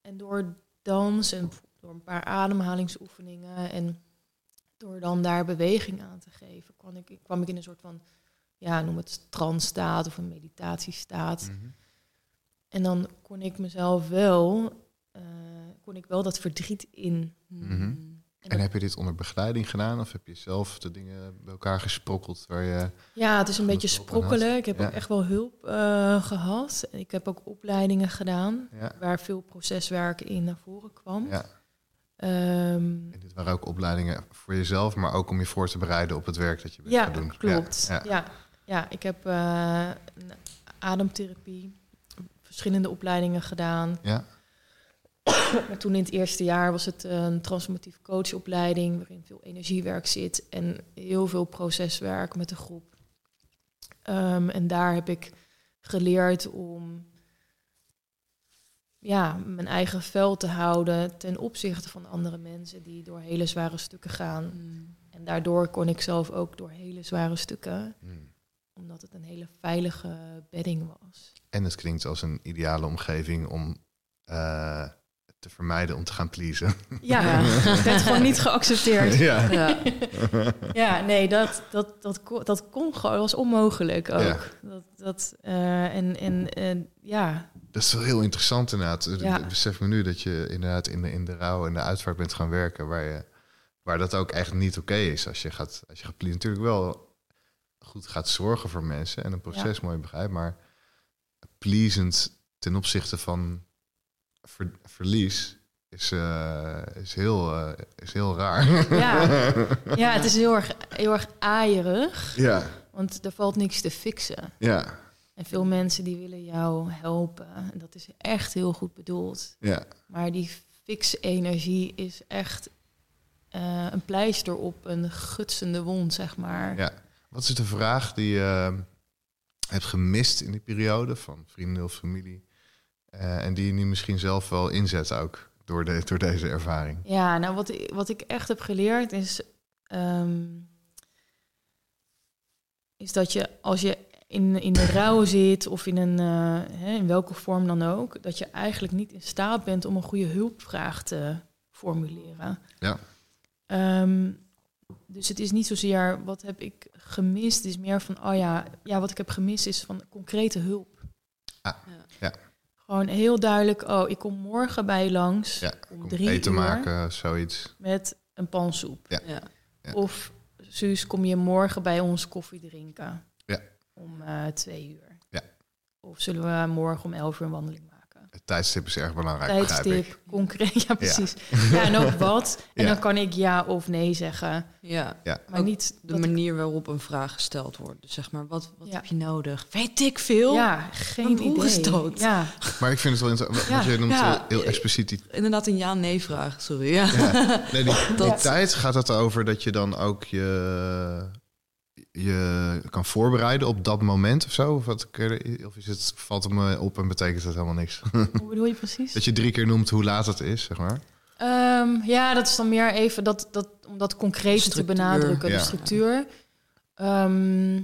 B: En door dans en door een paar ademhalingsoefeningen en door dan daar beweging aan te geven, kwam ik, kwam ik in een soort van, ja, noem het trance-staat of een meditatiestaat.
A: Mhm.
B: En dan kon ik mezelf wel, eh, kon ik wel dat verdriet in.
A: Mhm.
D: Hmm.
A: En heb je dit onder begeleiding gedaan of heb je zelf de dingen bij elkaar gesprokkeld waar je...
B: Ja, het is een beetje sprokkelen. Ik heb
A: Ja.
B: ook echt wel hulp eh, gehad. Ik heb ook opleidingen gedaan
A: Ja,
B: waar veel proceswerk in naar voren kwam.
A: ja.
B: Ehm,
A: En dit waren ook opleidingen voor jezelf, maar ook om je voor te bereiden op het werk dat je bent
B: ja,
A: gaan doen.
B: klopt.
A: Ja,
B: Ja,
A: ja.
B: Ja. ik heb eh, ademtherapie, verschillende opleidingen gedaan.
A: Ja.
B: Maar toen in het eerste jaar was het een transformatief coachopleiding waarin veel energiewerk zit en heel veel proceswerk met de groep. Ehm, en daar heb ik geleerd om ja, mijn eigen vel te houden ten opzichte van andere mensen die door hele zware stukken gaan.
D: Hmm.
B: En daardoor kon ik zelf ook door hele zware stukken,
A: Hmm.
B: Omdat het een hele veilige bedding was.
A: En het klinkt als een ideale omgeving om eh, te vermijden om te gaan pleasen.
B: Ja,
D: Ja.
B: het werd gewoon niet geaccepteerd.
A: ja.
D: Ja.
B: Ja, nee, dat, dat, dat, kon, dat kon gewoon, was onmogelijk ook.
A: Ja.
B: Dat, dat, eh, en, en, en ja,
A: Dat is wel heel interessant inderdaad.
B: Ja.
A: Ik besef me nu dat je inderdaad in de, in de rouw en de uitvaart bent gaan werken... waar, je, waar dat ook echt niet oké is als je gaat, als je gaat pleasen. Natuurlijk wel goed gaat zorgen voor mensen en een proces mooi begrijpt... maar pleasend ten opzichte van ver- verlies is, eh, is, heel, eh, is heel raar.
B: ja, ja, het is heel erg, heel erg aaierig,
A: ja,
B: want er valt niks te fixen.
A: ja,
B: En veel mensen die willen jou helpen. En dat is echt heel goed bedoeld.
A: ja.
B: Maar die fixe energie is echt eh, een pleister op een gutsende wond, zeg maar.
A: Ja. Wat is de vraag die je hebt gemist in die periode van vrienden of familie? eh, en die je nu misschien zelf wel inzet ook door, de, door deze ervaring.
B: Ja, nou wat ik, wat ik echt heb geleerd is, ehm, is dat je als je in, in de rouw zit of in, een, eh, hè, in welke vorm dan ook, dat je eigenlijk niet in staat bent om een goede hulpvraag te formuleren.
A: Ja.
B: Ehm, dus het is niet zozeer wat heb ik gemist, is meer van, oh ja, ja, wat ik heb gemist is van concrete hulp.
A: Ah, ja.
B: Gewoon heel duidelijk, oh, ik kom morgen bij je langs
A: Ja,
B: om drie
A: eten
B: uur
A: maken, zoiets.
B: met een pan soep.
D: Ja.
A: Ja.
B: Of Suus, kom je morgen bij ons koffie drinken?
A: Ja.
B: Om eh, twee uur.
A: Ja.
B: Of zullen we morgen om elf uur een wandeling maken?
A: Tijdstip is erg belangrijk.
B: Tijdstip, concreet, ja precies. Ja. en ook wat. En
A: Ja.
B: dan kan ik ja of nee zeggen.
D: ja.
B: Maar
D: Ook
B: niet
D: de manier waarop een vraag gesteld wordt. Dus zeg maar, wat, wat
B: Ja.
D: heb je nodig? Weet ik veel?
B: Ja, geen
D: Mijn broer
B: idee.
D: is dood.
B: Ja,
A: Maar ik vind het wel interessant.
B: Ja.
A: Want je noemt
D: Ja.
A: heel, expliciet die
D: Inderdaad een ja-nee-vraag, sorry. Ja.
A: Ja. Nee, die, die tijd gaat het over dat je dan ook je, je kan voorbereiden op dat moment of zo? Of, wat, of is het, valt het me op en betekent het helemaal niks?
B: hoe bedoel je precies?
A: dat je drie keer noemt hoe laat het is, zeg maar.
B: Ehm, ja, dat is dan meer even dat, dat, om dat concrete te benadrukken,
A: Ja.
B: de structuur. Ehm,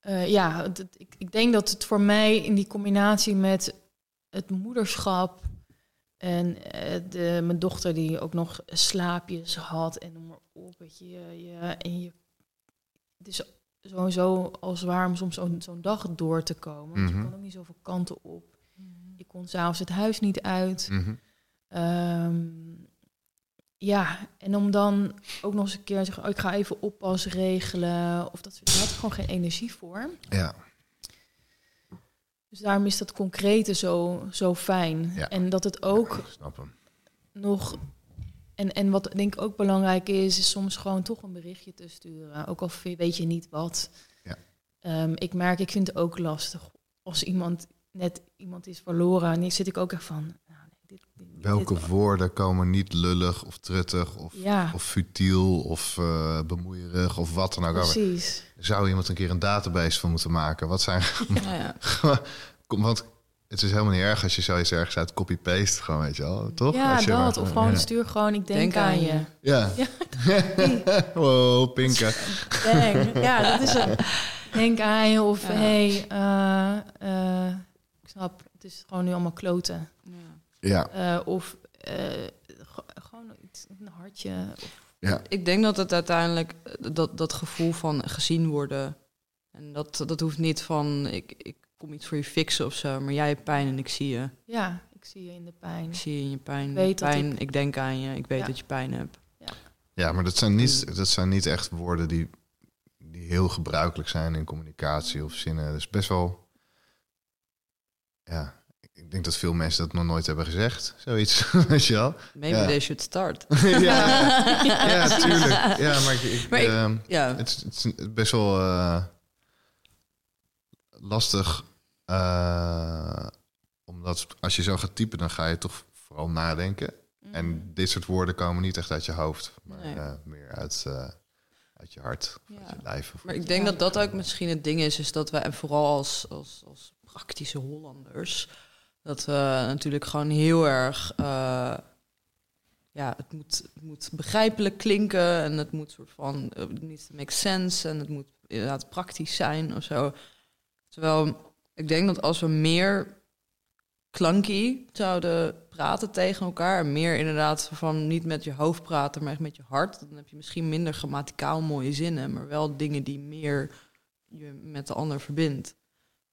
B: Eh, ja, ik, ik denk dat het voor mij in die combinatie met het moederschap en eh, de, mijn dochter die ook nog slaapjes had en noem maar op, weet je, je, en je, het is sowieso al zwaar om soms zo'n zo'n dag door te komen. Want
A: Mhm.
B: je kon ook niet zoveel kanten op. Je kon s'avonds het huis niet uit.
A: Mhm.
B: Ehm, ja, en om dan ook nog eens een keer te zeggen, oh, ik ga even oppas regelen. Of dat soort dingen. Daar had ik gewoon geen energie voor.
A: Ja,
B: Dus daarom is dat concrete zo, zo fijn.
A: Ja.
B: En dat het ook
A: ik snap hem.
B: nog... En, en wat denk ik ook belangrijk is, is soms gewoon toch een berichtje te sturen. Ook al weet je niet wat.
A: Ja.
B: Ehm, ik merk, ik vind het ook lastig als iemand net iemand is verloren. En dan zit ik ook echt van... nou, nee, dit, dit-
A: Welke
B: dit-
A: woorden komen niet lullig of truttig of,
B: Ja,
A: of futiel of eh, bemoeierig of wat dan ook.
B: precies.
A: Zou iemand een keer een database van moeten maken? Wat zijn
D: ja.
A: Kom, want het is helemaal niet erg als je zoiets ergens uit copy-paste, gewoon weet je wel, toch?
B: Ja,
A: Als je
B: dat.
A: maar-
B: Of gewoon
A: ja.
B: stuur gewoon, ik denk,
D: Denk
B: aan,
D: aan
B: je.
D: je.
A: Ja.
B: Ja.
A: wow, Pinke.
B: Denk. Ja, dat is het. Denk aan je. Of
D: Ja.
B: hey, eh, eh, ik snap, het is gewoon nu allemaal kloten.
D: Ja.
A: Ja,
B: Eh, of eh, gewoon iets, een hartje.
A: Ja.
D: Ik denk dat het uiteindelijk eh, dat, dat gevoel van gezien worden. En dat, dat hoeft niet van ik, ik kom iets voor je fixen of zo, maar jij hebt pijn en ik zie je.
B: ja, ik zie je in de pijn.
D: Ik zie je in je pijn.
B: Ik weet dat
D: pijn
B: ik-
D: ik... denk aan je. Ik weet
B: Ja.
D: dat je pijn hebt.
A: ja, maar dat zijn, niet, dat zijn niet echt woorden die, die heel gebruikelijk zijn in communicatie of zinnen. Dus best wel, ja, denk dat veel mensen dat nog nooit hebben gezegd, zoiets, weet je wel.
D: Maybe
A: Ja.
D: they should start.
A: ja, ja, tuurlijk. Ja, maar ik, ik,
D: Maar ik-
A: ehm,
D: Ja,
A: Het, is- het is best wel eh, lastig. eh, omdat als je zo gaat typen, dan ga je toch vooral nadenken.
B: Mm.
A: En dit soort woorden komen niet echt uit je hoofd, maar
D: Nee.
A: eh, meer uit, uit je hart,
D: Ja.
A: uit je lijf.
D: Maar ik denk dat dat ook misschien het ding is, is dat we, en vooral als, als, als praktische Hollanders, dat we natuurlijk gewoon heel erg, eh, ja, het moet, het moet begrijpelijk klinken en het moet soort van, eh, het make sense en het moet inderdaad praktisch zijn of zo. Terwijl ik denk dat als we meer klanky zouden praten tegen elkaar. Meer inderdaad van niet met je hoofd praten, maar echt met je hart. Dan heb je misschien minder grammaticaal mooie zinnen, maar wel dingen die meer je met de ander verbindt.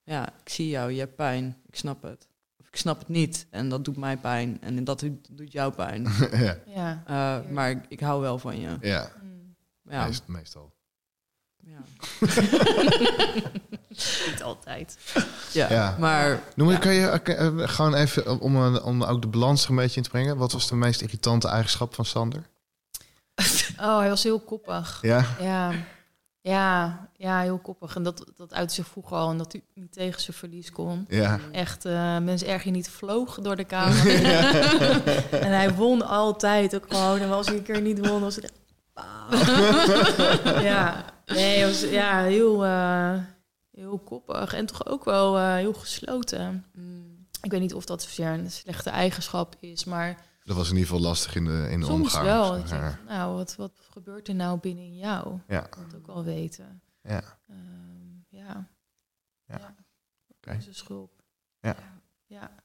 D: Ja, ik zie jou, je hebt pijn, ik snap het. Ik snap het niet en dat doet mij pijn en dat doet doet jou pijn.
A: ja,
B: Ja.
D: Eh, maar ik, ik hou wel van je.
A: ja
B: Mm.
D: Ja,
A: meest- meestal.
D: ja.
B: Niet altijd.
D: ja.
A: Ja.
D: maar
A: Noem
D: ja.
A: kan je eh, eh, gewoon even, om, om ook de balans er een beetje in te brengen. Wat was de meest irritante eigenschap van Sander?
B: Oh, hij was heel koppig.
A: Ja,
B: Ja, ja, ja heel koppig. En dat, dat uit zich vroeger al. En dat hij niet tegen zijn verlies kon.
A: ja.
B: Echt, eh mensen erg je niet vloog door de kamer. en hij won altijd ook gewoon. En als hij een keer niet won, was het echt... ja, nee, was ja, heel, eh, heel koppig. En toch ook wel eh, heel gesloten.
D: Mm.
B: Ik weet niet of dat zozeer een slechte eigenschap is, maar
A: Dat was in ieder geval lastig in de, in de
B: soms
A: omgang.
B: wel.
A: zeg
B: je nou, wat, wat gebeurt er nou binnen jou?
A: Ja,
B: Dat ook wel weten.
A: ja.
B: Ehm, ja.
A: Ja.
B: Een schulp.
A: Ja.
B: ja.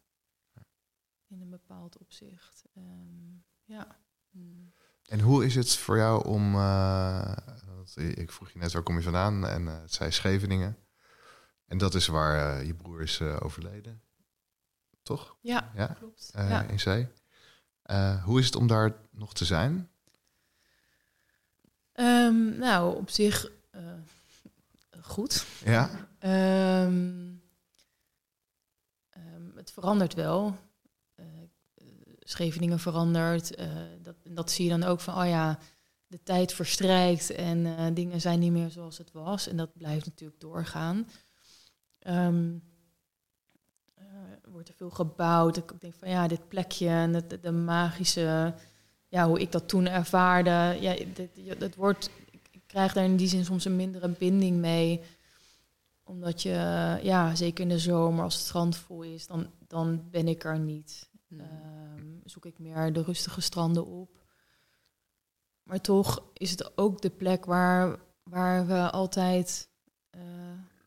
B: In een bepaald opzicht. Ehm, ja.
D: Mm.
A: En hoe is het voor jou om... eh, ik vroeg je net, waar kom je vandaan? En eh, het zei Scheveningen. En dat is waar eh, je broer is overleden. Toch?
B: Ja,
A: Ja,
B: klopt. ja.
A: in zee. Eh, hoe is het om daar nog te zijn?
B: Ehm, nou, op zich eh, goed.
A: Ja,
B: Ehm, ehm, het verandert wel. Eh, Scheveningen verandert. dat, dat zie je dan ook van, oh ja, de tijd verstrijkt en dingen zijn niet meer zoals het was. En dat blijft natuurlijk doorgaan. Er wordt er veel gebouwd. Ik denk van, ja, dit plekje en het, de, de magische, ja, hoe ik dat toen ervaarde. Ja, dit, dat wordt, ik krijg daar in die zin soms een mindere binding mee omdat je, ja, zeker in de zomer als het strand vol is, dan, dan ben ik er niet.
D: Mm.
B: Ehm, zoek ik meer de rustige stranden op. Maar toch is het ook de plek waar, waar we altijd eh,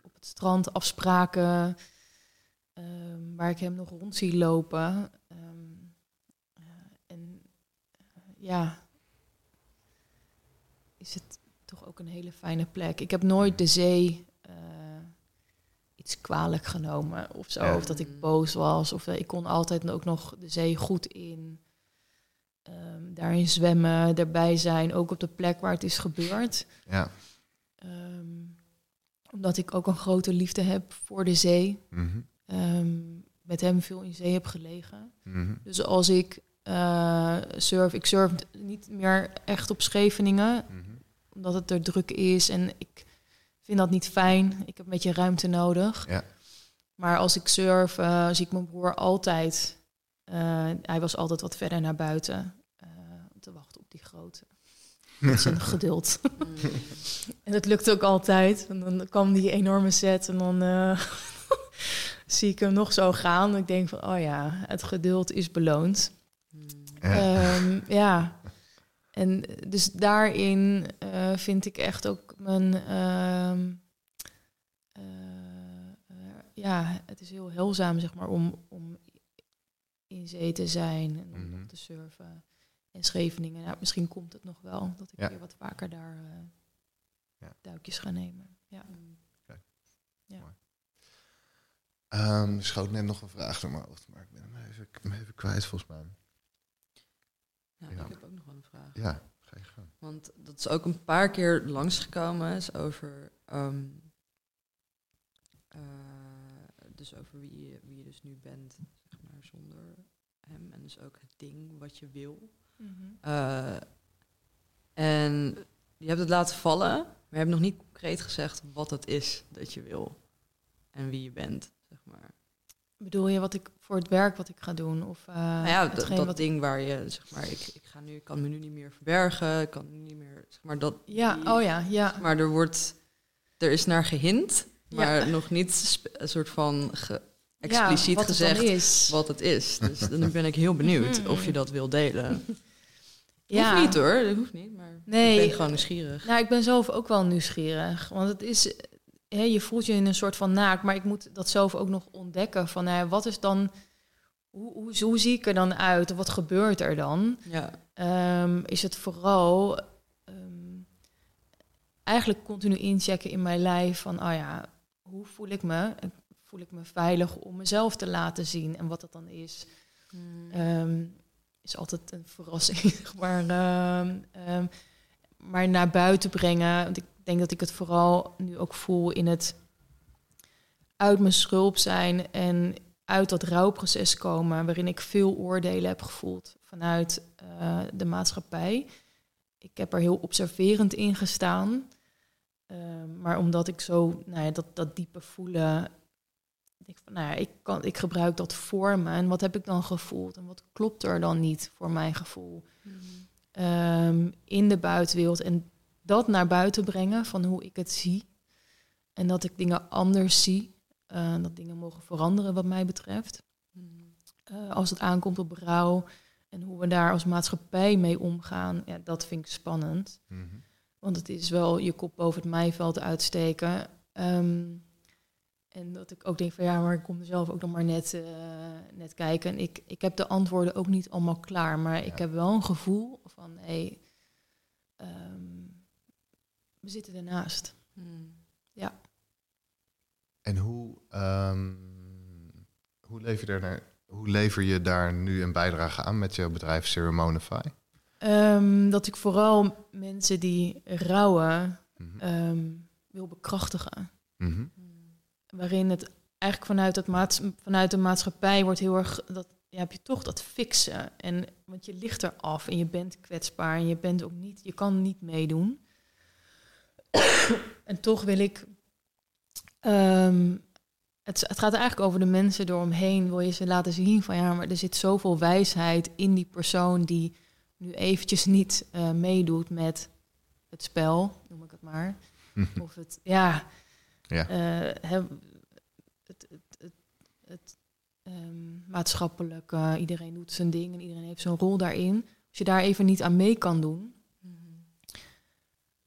B: op strand afspraken, ehm, waar ik hem nog rond zie lopen. Ehm, eh, en eh, ja, is het toch ook een hele fijne plek. Ik heb nooit de zee eh, iets kwalijk genomen of zo. Of dat ik boos was. Of ik kon altijd ook nog de zee goed in. Ehm, daarin zwemmen, erbij zijn, ook op de plek waar het is gebeurd.
A: Ja.
B: Omdat ik ook een grote liefde heb voor de zee.
A: Mhm.
B: Ehm, met hem veel in zee heb gelegen.
A: Mhm.
B: Dus als ik eh, surf, ik surf niet meer echt op Scheveningen,
A: Mhm.
B: omdat het er druk is en ik vind dat niet fijn. Ik heb een beetje ruimte nodig.
A: Ja.
B: Maar als ik surf, eh, zie ik mijn broer altijd. eh, hij was altijd wat verder naar buiten eh, om te wachten op die grote. Met zijn geduld.
D: Mm.
B: En dat lukt ook altijd. En dan kwam die enorme set en dan eh, zie ik hem nog zo gaan. Ik denk van, oh ja, het geduld is beloond.
D: Mm.
A: Ja.
B: Ehm, ja. En dus daarin eh, vind ik echt ook mijn... ehm, eh, eh, ja, het is heel heilzaam, zeg maar, om, om in zee te zijn en om
A: Mhm.
B: te surfen. En Scheveningen, nou, misschien komt het nog wel dat ik
A: Ja.
B: weer wat vaker daar
A: Ja.
B: duikjes ga nemen. Ja.
A: Ehm, er schoot net nog een vraag door mijn hoofd, maar ik ben hem even, ik ben hem even kwijt volgens mij.
D: Ja,
A: Ja.
D: Ik heb ook nog wel een vraag.
A: Ja, ga je gang.
D: Want dat is ook een paar keer langsgekomen. Is over, ehm, eh, dus over wie je, wie je dus nu bent, zeg maar, zonder hem. En dus ook het ding wat je wil. Eh, en je hebt het laten vallen, maar je hebt nog niet concreet gezegd wat het is dat je wil. En wie je bent.
B: Bedoel je wat ik voor het werk wat ik ga doen? Of, eh
D: nou ja, dat,
B: wat
D: ding waar je, zeg maar, ik, ik ga nu, ik kan me nu niet meer verbergen, ik kan nu niet meer, zeg maar, dat...
B: Ja,
D: die-
B: oh ja, ja.
D: Maar er wordt, er is naar gehint, maar
B: Ja.
D: nog niet een soort van ge-
B: Ja,
D: expliciet
B: wat
D: gezegd wat het is. Dus dan ben ik heel benieuwd
B: Mhm.
D: of je dat wil delen.
B: Ja.
D: Hoeft niet hoor, dat hoeft niet, maar
B: Nee.
D: ik ben gewoon nieuwsgierig.
B: Nou, ik ben zelf ook wel nieuwsgierig. Want het is, hè, je voelt je in een soort van naak, maar ik moet dat zelf ook nog ontdekken. Van wat is dan, hoe, hoe, hoe zie ik er dan uit? Of wat gebeurt er dan?
D: Ja,
B: Ehm, is het vooral ehm, eigenlijk continu inchecken in mijn lijf van, oh ja, hoe voel ik me? Voel ik me veilig om mezelf te laten zien en wat dat dan is? Ehm, is altijd een verrassing, maar. maar naar buiten brengen. Want ik denk dat ik het vooral nu ook voel in het uit mijn schulp zijn en uit dat rouwproces komen, waarin ik veel oordelen heb gevoeld vanuit eh, de maatschappij. Ik heb er heel observerend in gestaan. Ehm, maar omdat ik zo, nou ja, dat, dat diepe voelen, ik van, nou ja, ik, kan, ik gebruik dat voor me. En wat heb ik dan gevoeld? En wat klopt er dan niet voor mijn gevoel? Ehm, in de buitenwereld. En dat naar buiten brengen van hoe ik het zie. En dat ik dingen anders zie. Eh, dat dingen mogen veranderen wat mij betreft. Eh, als het aankomt op rouw. En hoe we daar als maatschappij mee omgaan. Ja, dat vind ik spannend.
A: Mhm.
B: Want het is wel je kop boven het maaiveld uitsteken. Ehm, en dat ik ook denk van ja, maar ik kom er zelf ook nog maar net, eh, net kijken. En ik, ik heb de antwoorden ook niet allemaal klaar. Maar ik heb wel een gevoel van hé, hey, ehm, we zitten ernaast.
D: Hmm.
A: En hoe, ehm, hoe, lever je daar, hoe lever je daar nu een bijdrage aan met jouw bedrijf Ceremonify?
B: Ehm, dat ik vooral mensen die rouwen
A: Mhm.
B: ehm, wil bekrachtigen.
A: Mhm.
B: waarin het eigenlijk vanuit, het maats vanuit de maatschappij wordt heel erg dat ja, heb je toch dat fixen en want je ligt eraf en je bent kwetsbaar en je bent ook niet je kan niet meedoen en toch wil ik ehm, het, het gaat eigenlijk over de mensen eromheen wil je ze laten zien van ja maar er zit zoveel wijsheid in die persoon die nu eventjes niet eh, meedoet met het spel noem ik het maar of het ja
A: Ja.
B: eh, het, het, het, het ehm, maatschappelijke, iedereen doet zijn ding en iedereen heeft zijn rol daarin. Als je daar even niet aan mee kan doen,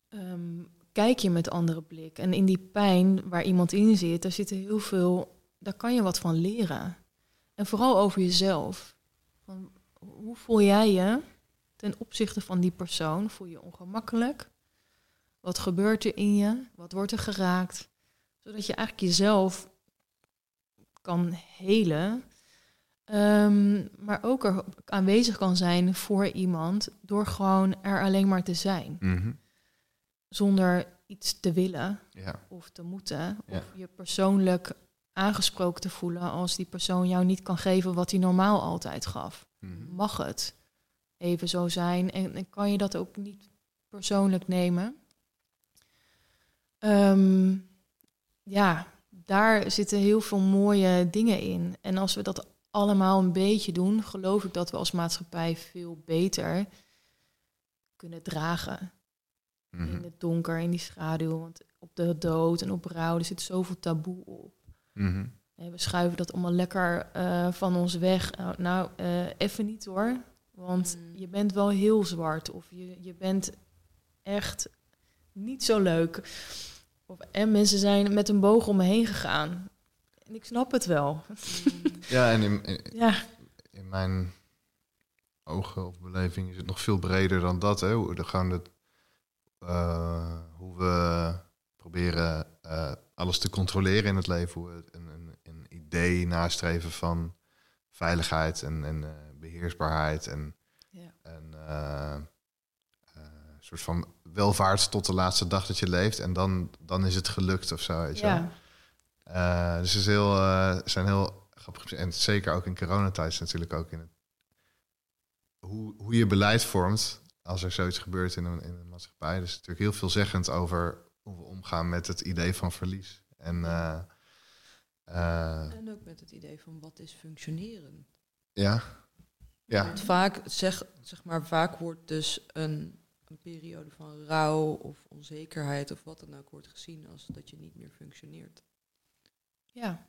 B: ehm, bekijk je met andere blik. En in die pijn waar iemand in zit, daar zitten heel veel, daar kan je wat van leren. En vooral over jezelf. Van, hoe voel jij je ten opzichte van die persoon? Voel je je ongemakkelijk? Wat gebeurt er in je? Wat wordt er geraakt? Zodat je eigenlijk jezelf kan helen. Ehm, maar ook er aanwezig kan zijn voor iemand door gewoon er alleen maar te zijn.
A: Mhm.
B: Zonder iets te willen
A: Ja.
B: of te moeten.
A: Ja.
B: Of je persoonlijk aangesproken te voelen als die persoon jou niet kan geven wat hij normaal altijd gaf.
A: Mhm.
B: Mag het even zo zijn en, en kan je dat ook niet persoonlijk nemen? Ehm, ja, daar zitten heel veel mooie dingen in. En als we dat allemaal een beetje doen, geloof ik dat we als maatschappij veel beter kunnen dragen in
A: Mhm.
B: het donker, in die schaduw. Want op de dood en op rouw, er zit zoveel taboe op.
A: Mhm.
B: En we schuiven dat allemaal lekker eh, van ons weg. Nou, nou eh, even niet hoor. Want
D: Mm.
B: je bent wel heel zwart. Of je, je bent echt niet zo leuk. Of, en mensen zijn met een boog om me heen gegaan. En ik snap het wel.
A: Ja, en in, in,
B: Ja,
A: in mijn ogen of beleving is het nog veel breder dan dat. Hè? Gewoon de, eh, hoe we proberen eh, alles te controleren in het leven. Hoe we een, een, een idee nastreven van veiligheid en, en eh, beheersbaarheid. En,
B: Ja.
A: en eh, eh, soort van welvaart tot de laatste dag dat je leeft. En dan, dan is het gelukt of zo. Weet je wel.
B: ja.
A: Eh, dus het is heel, eh, zijn heel grappig. En zeker ook in coronatijd natuurlijk ook in het. Hoe, hoe je beleid vormt als er zoiets gebeurt in een, in een maatschappij. Dus natuurlijk heel veelzeggend over hoe we omgaan met het idee van verlies. En eh, eh,
D: En ook met het idee van wat is functioneren.
A: ja. Ja.
D: Want vaak, zeg, zeg maar, vaak wordt dus een, een periode van rouw of onzekerheid of wat dan ook wordt gezien als dat je niet meer functioneert.
B: ja.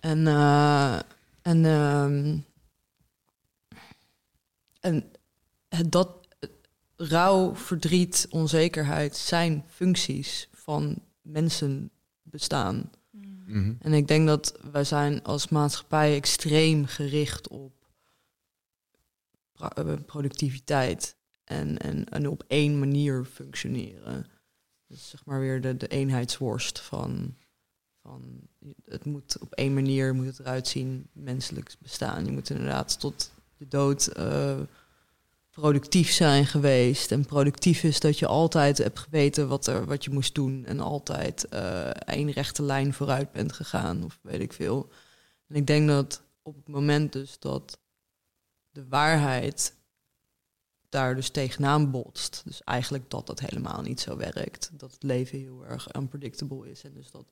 D: En, eh, en, ehm, en dat rouw, verdriet, onzekerheid zijn functies van mensen bestaan.
A: Mhm.
D: En ik denk dat wij zijn als maatschappij extreem gericht op eh, productiviteit en, en, en op één manier functioneren. Dus zeg maar weer de, de eenheidsworst van, van het moet op één manier moet het eruit zien, menselijk bestaan. Je moet inderdaad tot dood eh, productief zijn geweest. En productief is dat je altijd hebt geweten wat, er, wat je moest doen. En altijd eh één rechte lijn vooruit bent gegaan. Of weet ik veel. En ik denk dat op het moment dus dat de waarheid daar dus tegenaan botst. Dus eigenlijk dat dat helemaal niet zo werkt. Dat het leven heel erg unpredictable is. En dus dat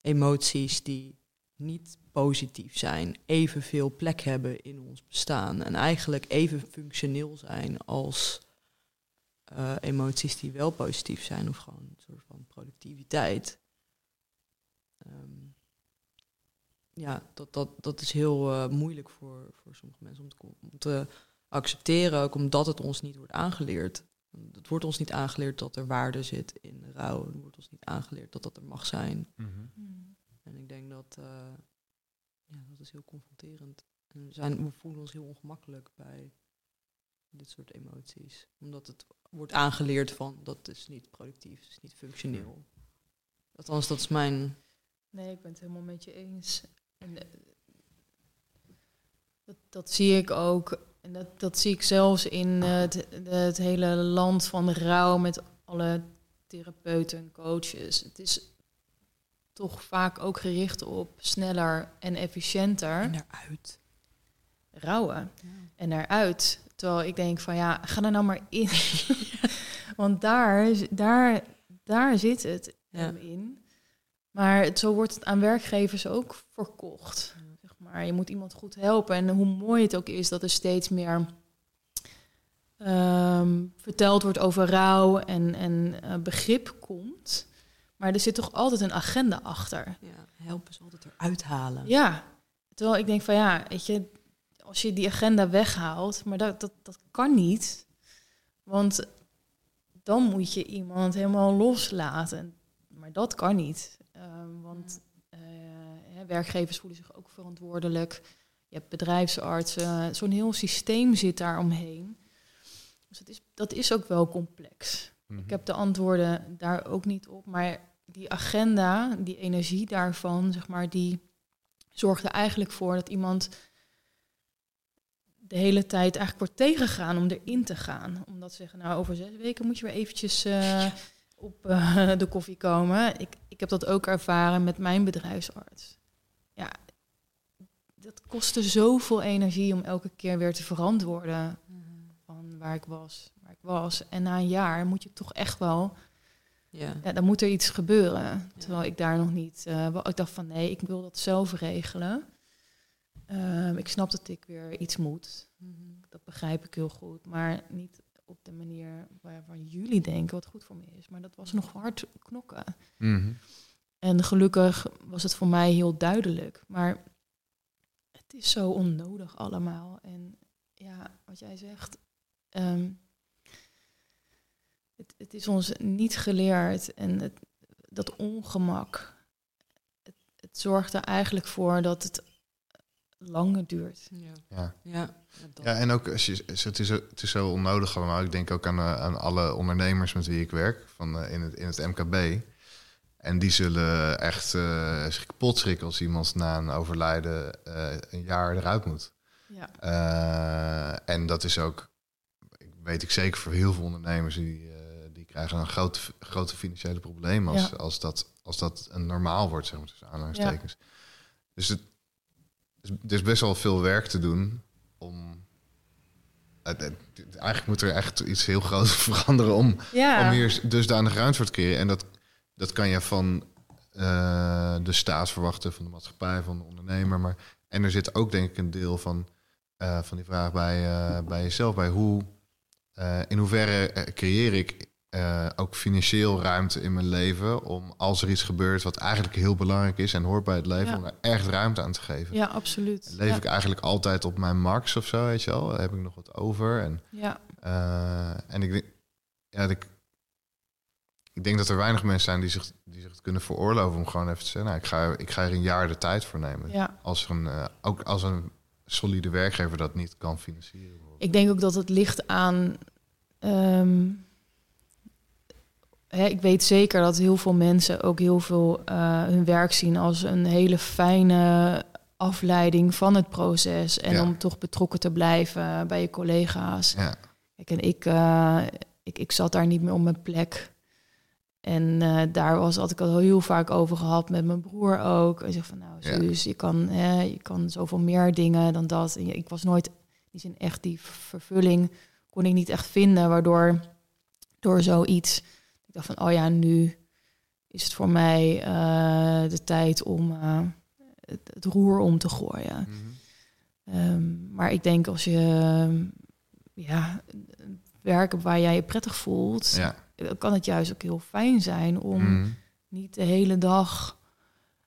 D: emoties die niet positief zijn, evenveel plek hebben in ons bestaan. En eigenlijk even functioneel zijn als eh, emoties die wel positief zijn, of gewoon een soort van productiviteit. Ehm, ja, dat, dat, dat is heel eh, moeilijk voor, voor sommige mensen om te, om te accepteren, ook omdat het ons niet wordt aangeleerd. Het wordt ons niet aangeleerd dat er waarde zit in rouw. Het wordt ons niet aangeleerd dat dat er mag zijn.
A: Mhm.
D: En ik denk dat eh, ja, dat is heel confronterend. En we, zijn, we voelen ons heel ongemakkelijk bij dit soort emoties. Omdat het wordt aangeleerd van dat is niet productief, dat is niet functioneel. Althans, dat is mijn.
B: Nee, ik ben het helemaal met je eens. En, eh, dat, dat zie ik ook. En dat, dat zie ik zelfs in eh, het, het hele land van de rouw met alle therapeuten en coaches. Het is toch vaak ook gericht op sneller en efficiënter
D: En eruit.
B: rouwen en eruit. Terwijl ik denk van ja, ga er nou maar in. Want daar, daar, daar zit het
D: Ja.
B: in. Maar het, zo wordt het aan werkgevers ook verkocht. Zeg maar. Je moet iemand goed helpen. En hoe mooi het ook is dat er steeds meer ehm, verteld wordt over rouw en, en eh, begrip komt. Maar er zit toch altijd een agenda achter.
D: Ja, helpen is altijd eruit halen.
B: Ja, terwijl ik denk van ja, weet je, als je die agenda weghaalt, maar dat, dat, dat kan niet. Want dan moet je iemand helemaal loslaten. Maar dat kan niet. Ehm, want eh, werkgevers voelen zich ook verantwoordelijk. Je hebt bedrijfsartsen. Zo'n heel systeem zit daar omheen. Dus het is, dat is ook wel complex.
A: Mhm.
B: Ik heb de antwoorden daar ook niet op. Maar die agenda, die energie daarvan, zeg maar, die zorgt er eigenlijk voor dat iemand de hele tijd eigenlijk wordt tegengegaan om erin te gaan. Omdat ze zeggen, nou over zes weken moet je weer eventjes eh, op eh, de koffie komen. Ik, ik heb dat ook ervaren met mijn bedrijfsarts. Ja, dat kostte zoveel energie om elke keer weer te verantwoorden van waar ik was, was. En na een jaar moet je toch echt wel,
D: Ja.
B: ja, dan moet er iets gebeuren. Terwijl ik daar nog niet, eh, wel- ik dacht van nee, ik wil dat zelf regelen. Ehm, ik snap dat ik weer iets moet. Dat begrijp ik heel goed. Maar niet op de manier waarvan jullie denken wat goed voor me is. Maar dat was nog hard knokken.
A: Mhm.
B: En gelukkig was het voor mij heel duidelijk. Maar het is zo onnodig allemaal. En ja, wat jij zegt. ehm, het, het is ons niet geleerd. En het, dat ongemak. Het, het zorgt er eigenlijk voor dat het langer duurt.
D: Ja.
A: Ja.
D: Ja.
A: Ja, en ook als je, het, is, het is zo onnodig allemaal. Ik denk ook aan, eh, aan alle ondernemers met wie ik werk van, eh, in, het, in het MKB. En die zullen echt eh zich kapot schrikken als iemand na een overlijden eh, een jaar eruit moet.
B: Ja,
A: Eh, en dat is ook, ik weet ik zeker voor heel veel ondernemers, die, die krijgen een grote, grote financiële probleem als,
B: Ja.
A: als, dat, als dat een normaal wordt, zeg maar, tussen aanhalingstekens. Dus het, dus er is best wel veel werk te doen om. eigenlijk moet er echt iets heel groots veranderen om,
B: ja.
A: om hier dusdanig ruimte voor te creëren. En dat, dat kan je van eh, de staat verwachten, van de maatschappij, van de ondernemer. Maar, en er zit ook denk ik een deel van, eh, van die vraag bij, eh, bij jezelf. Bij hoe, in hoeverre creëer ik eh, ook financieel ruimte in mijn leven... om als er iets gebeurt wat eigenlijk heel belangrijk is... en hoort bij het leven,
B: Ja.
A: om daar echt ruimte aan te geven.
B: ja, absoluut.
A: Leef
B: ja.
A: ik eigenlijk altijd op mijn max of zo, weet je wel? Heb ik nog wat over? En
B: ja.
A: eh, en ik denk, ja, ik, ik denk dat er weinig mensen zijn die zich, die zich het kunnen veroorloven om gewoon even te zeggen, nou, ik ga, ik ga er een jaar de tijd voor nemen.
B: ja.
A: Als er een, eh, ook als een solide werkgever dat niet kan financieren.
B: Ik denk ook dat het ligt aan. ehm, hè, ik weet zeker dat heel veel mensen ook heel veel eh, hun werk zien als een hele fijne afleiding van het proces. En
A: Ja.
B: om toch betrokken te blijven bij je collega's.
A: Ja,
B: Kijk, en ik, eh, ik, ik zat daar niet meer op mijn plek. En eh, daar was, had ik al heel vaak over gehad met mijn broer ook. Hij zegt van nou,
A: Ja.
B: Suus, je, kan, hè, je kan zoveel meer dingen dan dat. En ik was nooit, in die zin echt die vervulling kon ik niet echt vinden. Waardoor door zoiets, dacht van oh ja, nu is het voor mij eh, de tijd om eh, het, het roer om te gooien.
A: Mhm.
B: Ehm, maar ik denk als je ja, werken waar jij je prettig voelt,
A: ja.
B: dan kan het juist ook heel fijn zijn om
A: Mhm.
B: niet de hele dag.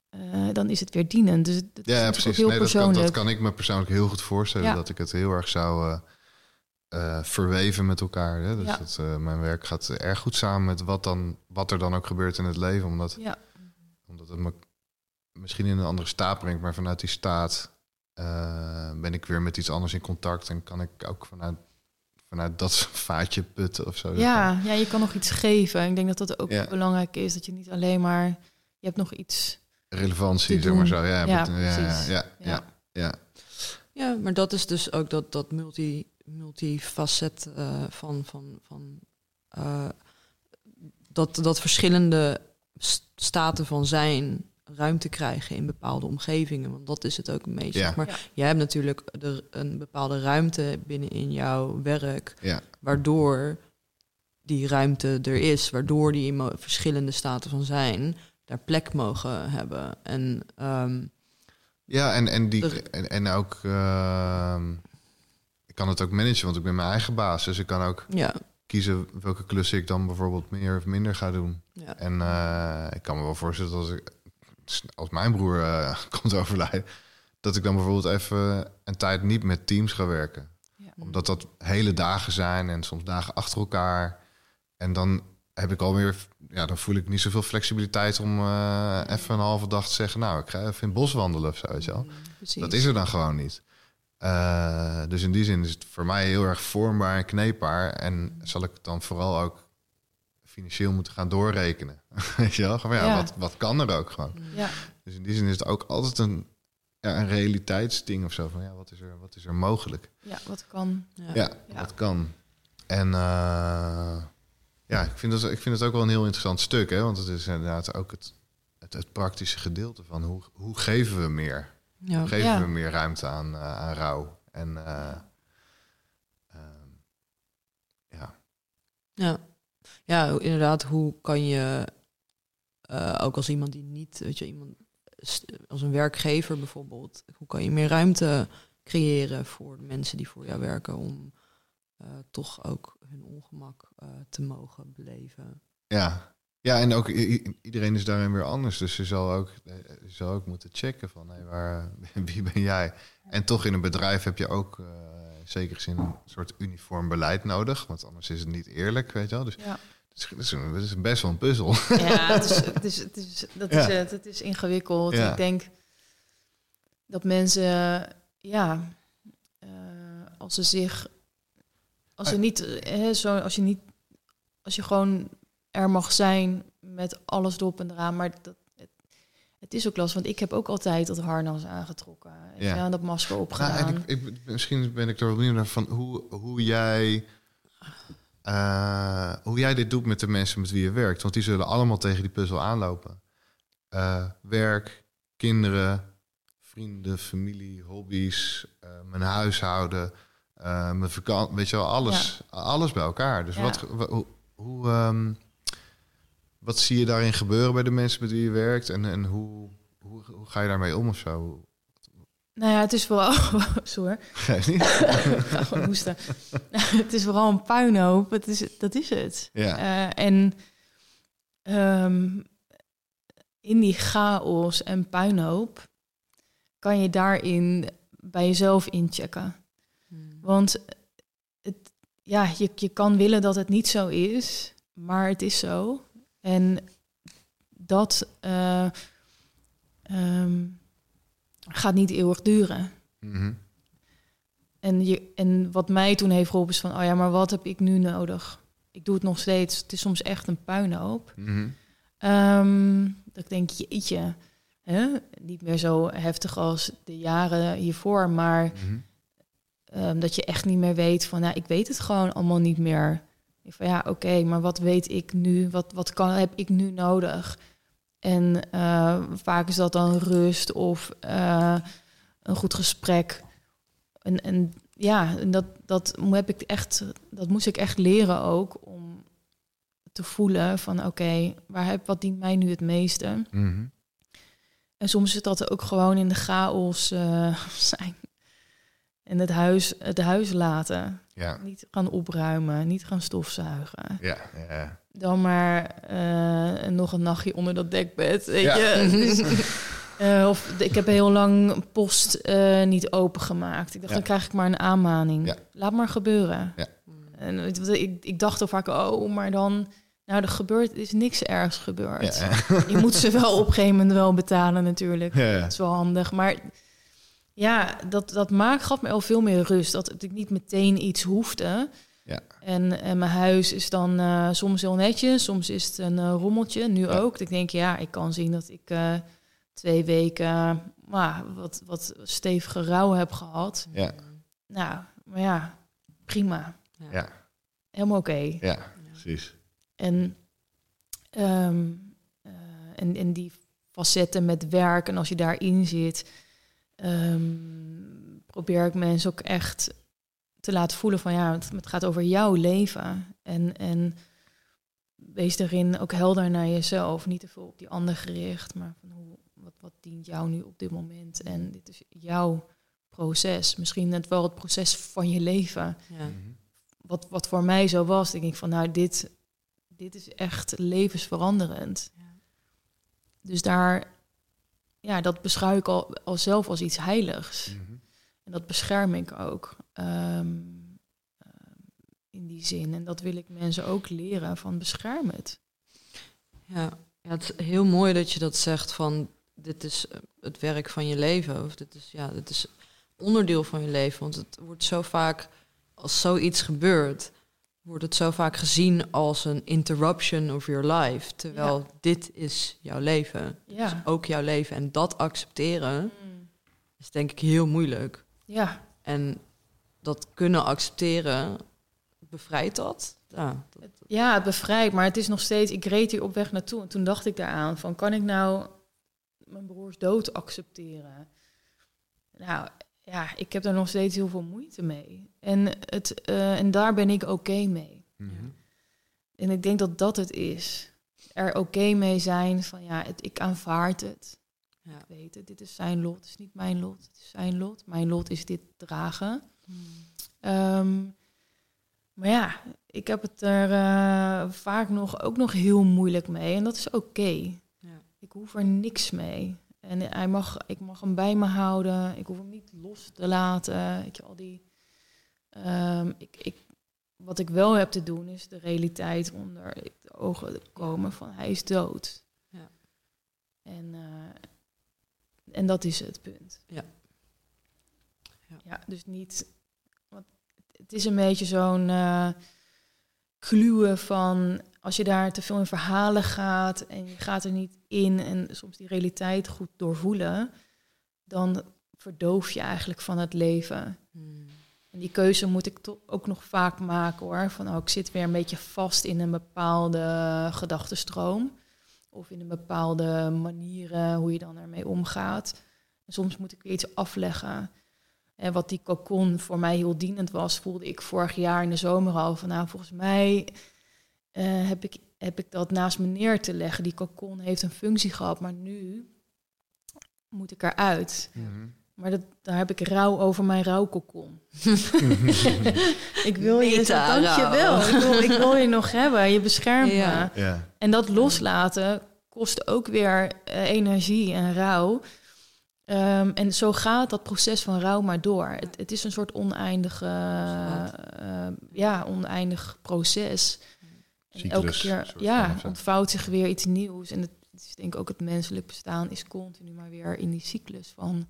B: eh, dan is het weer dienend. Dus het is
A: ja
B: natuurlijk
A: precies.
B: heel
A: Nee, dat, kan, dat kan ik me persoonlijk heel goed voorstellen. Dat ik het heel erg zou eh, verweven met elkaar. Hè? Dus
B: Ja.
A: dat, eh, mijn werk gaat erg goed samen met wat, dan, wat er dan ook gebeurt in het leven. Omdat
B: Ja,
A: omdat het me misschien in een andere staat brengt, maar vanuit die staat eh, ben ik weer met iets anders in contact en kan ik ook vanuit, vanuit dat vaatje putten of zo.
B: ja, ja, je kan nog iets geven. Ik denk dat dat ook
A: Ja.
B: belangrijk is. Dat je niet alleen maar... Je hebt nog iets...
A: Relevantie, zeg maar zo. Ja,
B: ja,
A: ja, Ja. ja. Ja,
D: maar dat is dus ook dat, dat multi, multifacet eh, van, van, van eh, dat, dat verschillende staten van zijn ruimte krijgen in bepaalde omgevingen. Want dat is het ook een beetje.
A: Ja.
D: Maar
B: Ja.
D: jij hebt natuurlijk er een bepaalde ruimte binnen in jouw werk,
A: Ja.
D: waardoor die ruimte er is, waardoor die verschillende staten van zijn daar plek mogen hebben. En ehm,
A: Ja, en, en, die, en, en ook... ehm, kan het ook managen, want ik ben mijn eigen baas. Dus ik kan ook
D: ja,
A: kiezen welke klussen ik dan bijvoorbeeld meer of minder ga doen.
D: ja.
A: En eh, ik kan me wel voorstellen dat als, ik, als mijn broer eh, komt overlijden, dat ik dan bijvoorbeeld even een tijd niet met teams ga werken.
B: Ja.
A: Omdat dat hele dagen zijn en soms dagen achter elkaar. en dan heb ik alweer, ja, dan voel ik niet zoveel flexibiliteit om eh, even een halve dag te zeggen, nou, ik ga even in het bos wandelen of zo, weet je wel.
B: Precies.
A: Dat is er dan gewoon niet. Eh, dus in die zin is het voor mij heel erg vormbaar en kneepbaar. En zal ik het dan vooral ook financieel moeten gaan doorrekenen. Weet je wel? Ja,
B: Ja.
A: Wat, wat kan er ook gewoon?
B: Ja,
A: Dus in die zin is het ook altijd een, ja, een realiteitsding of zo. Van ja, wat is er, wat is er mogelijk?
B: ja, wat kan.
D: Ja.
A: Ja,
B: Ja.
A: dat kan. En eh, ja, ik vind, dat, ik vind het ook wel een heel interessant stuk. Hè? Want het is inderdaad ook het, het, het praktische gedeelte van hoe, hoe geven we meer?
D: Ja.
A: Hoe geven
B: Ja.
A: we meer ruimte aan, eh, aan rouw? En eh, ehm, ja,
D: Ja. ja, inderdaad, hoe kan je eh, ook als iemand die niet, weet je, iemand als een werkgever bijvoorbeeld, hoe kan je meer ruimte creëren voor de mensen die voor jou werken om eh, toch ook hun ongemak eh, te mogen beleven?
A: ja. Ja, en ook iedereen is daarin weer anders. Dus je zal ook, eh, je zal ook moeten checken van hey, waar, wie ben jij? En toch in een bedrijf heb je ook eh, in zekere zin een soort uniform beleid nodig. Want anders is het niet eerlijk, weet je wel. Dus
B: Ja,
A: het is, het is, best wel een puzzel.
B: ja het is, het is, het is, dat is het. Het is ingewikkeld.
A: Ja.
B: Ik denk dat mensen, ja, eh, als ze zich, als ze
A: Ah.
B: niet, eh, hè, zo, als je niet, als je gewoon er mag zijn met alles erop en eraan, maar dat, het, het is ook lastig, want ik heb ook altijd dat harnas aangetrokken,
A: Ja.
B: en dat masker opgedaan.
A: ik, ik, misschien ben ik er wel benieuwd naar van hoe, hoe jij. eh, hoe jij dit doet met de mensen met wie je werkt. Want die zullen allemaal tegen die puzzel aanlopen. Eh, werk, kinderen, vrienden, familie, hobby's, eh, mijn huishouden, mijn vakantie. Weet je wel, alles, alles bij elkaar. Dus
B: Ja.
A: wat, wa- hoe, hoe, ehm, wat zie je daarin gebeuren bij de mensen met wie je werkt? En, en hoe, hoe, hoe ga je daarmee om of zo?
B: Nou ja, het is vooral, sorry,
A: Geef niet.
B: ga gewoon hoesten. het is vooral een puinhoop. Het is, dat is het.
A: Ja.
B: Eh, en ehm, in die chaos en puinhoop kan je daarin bij jezelf inchecken. Want het, ja, je, je kan willen dat het niet zo is, maar het is zo. En dat eh, ehm, gaat niet eeuwig duren.
A: Mhm.
B: En, je, en wat mij toen heeft geholpen is van, oh ja, maar wat heb ik nu nodig? Ik doe het nog steeds. Het is soms echt een puinhoop. Ehm, dat ik denk, jeetje, hè? niet meer zo heftig als de jaren hiervoor, maar
A: Mhm.
B: ehm, dat je echt niet meer weet van, nou, ik weet het gewoon allemaal niet meer. Ik van, ja, oké, maar wat weet ik nu? Wat, wat kan, heb ik nu nodig? En eh, vaak is dat dan rust of eh, een goed gesprek. En, en ja, en dat, dat, heb ik echt, dat moest ik echt leren ook om te voelen van oké, waar heb wat dient mij nu het meeste?
A: Mhm.
B: En soms is dat ook gewoon in de chaos eh, zijn. En het huis, het huis laten.
A: Ja.
B: Niet gaan opruimen, niet gaan stofzuigen.
A: Ja, ja.
B: Dan maar eh, nog een nachtje onder dat dekbed, weet je. Dus, eh, of ik heb heel lang post eh, niet opengemaakt. Ik dacht, dan krijg ik maar een aanmaning. Laat maar gebeuren.
A: Ja.
B: En ik, ik dacht al vaak, oh, maar dan... Nou, er gebeurt, is niks ergs gebeurd. Je moet ze wel op een gegeven moment wel betalen natuurlijk. Dat is wel handig. Maar ja, dat, dat maakt, gaf me al veel meer rust. Dat ik niet meteen iets hoefde.
A: Ja.
B: En, en mijn huis is dan eh, soms heel netjes, soms is het een eh, rommeltje. Nu
A: Ja.
B: ook. Dat ik denk, ja, ik kan zien dat ik eh, twee weken uh, wat, wat stevige rouw heb gehad.
A: Ja.
B: Nou, maar ja, prima.
A: Ja.
B: Helemaal oké.
A: Ja, precies.
B: En, ehm, eh, en, en die facetten met werk en als je daarin zit, ehm, probeer ik mensen ook echt te laten voelen van ja, het, het gaat over jouw leven. En, en wees erin ook helder naar jezelf. Niet te veel op die ander gericht, maar van hoe, wat, wat dient jou nu op dit moment? En dit is jouw proces. Misschien net wel het proces van je leven
D: Ja.
A: Mhm.
B: wat, wat voor mij zo was, denk ik van nou, dit, dit is echt levensveranderend.
D: Ja.
B: Dus daar, ja, dat beschouw ik al, al zelf als iets heiligs.
A: Mhm.
B: En dat bescherm ik ook. ehm, ehm, in die die zin. En dat wil ik mensen ook leren van bescherm het.
D: Ja, ja, het is heel mooi dat je dat zegt van dit is eh, het werk van je leven. Of dit is, ja, dit is onderdeel van je leven. Want het wordt zo vaak, als zoiets gebeurt, wordt het zo vaak gezien als een interruption of your life. Terwijl dit is jouw leven.
B: Ja.
D: is ook jouw leven. En dat accepteren is denk ik heel moeilijk.
B: Ja,
D: En dat kunnen accepteren, bevrijdt dat? Ja, dat,
B: Ja, het bevrijdt, maar het is nog steeds... Ik reed hier op weg naartoe en toen dacht ik daaraan van... kan ik nou mijn broers dood accepteren? Nou, ja, ik heb daar nog steeds heel veel moeite mee. En, het, eh, en daar ben ik oké mee.
A: Mhm.
B: En ik denk dat dat het is. Er oké mee zijn van ja, het, ik aanvaard het.
D: Ja.
B: Ik weet het, dit is zijn lot, het is niet mijn lot, het is zijn lot. Mijn lot is dit dragen. Ehm, maar ja, ik heb het er eh, vaak nog, ook nog heel moeilijk mee. En dat is oké.
D: Ja.
B: Ik hoef er niks mee. En hij mag, ik mag hem bij me houden. Ik hoef hem niet los te laten. Weet je, al die... Ehm, ik, ik, wat ik wel heb te doen, is de realiteit onder de ogen komen van hij is dood.
D: Ja.
B: En, eh, en dat is het punt.
D: Ja. Ja.
B: ja dus niet... Want het is een beetje zo'n eh kluwen van... Als je daar te veel in verhalen gaat en je gaat er niet in... en soms die realiteit goed doorvoelen... dan verdoof je eigenlijk van het leven.
D: Hmm.
B: En die keuze moet ik toch ook nog vaak maken hoor. Van oh, ik zit weer een beetje vast in een bepaalde gedachtenstroom. Of in een bepaalde manier hoe je dan ermee omgaat. En soms moet ik weer iets afleggen. En wat die cocon voor mij heel dienend was, voelde ik vorig jaar in de zomer al van nou, volgens mij eh, heb, ik, heb ik dat naast me neer te leggen. Die cocon heeft een functie gehad, maar nu moet ik eruit.
A: Mhm.
B: Maar dat, daar heb ik rouw over mijn rouwkokon. ik wil je,
D: Meta
B: dankjewel. Ik wil, ik wil je nog hebben, je beschermt
D: Ja.
B: me.
A: Ja.
B: En dat loslaten kost ook weer eh, energie en rouw. Ehm, en zo gaat dat proces van rouw maar door. Het, het is een soort oneindige, eh, ja, oneindig proces. En elke keer ja, ontvouwt zich weer iets nieuws. En het, het is denk ik ook het menselijk bestaan is continu maar weer in die cyclus van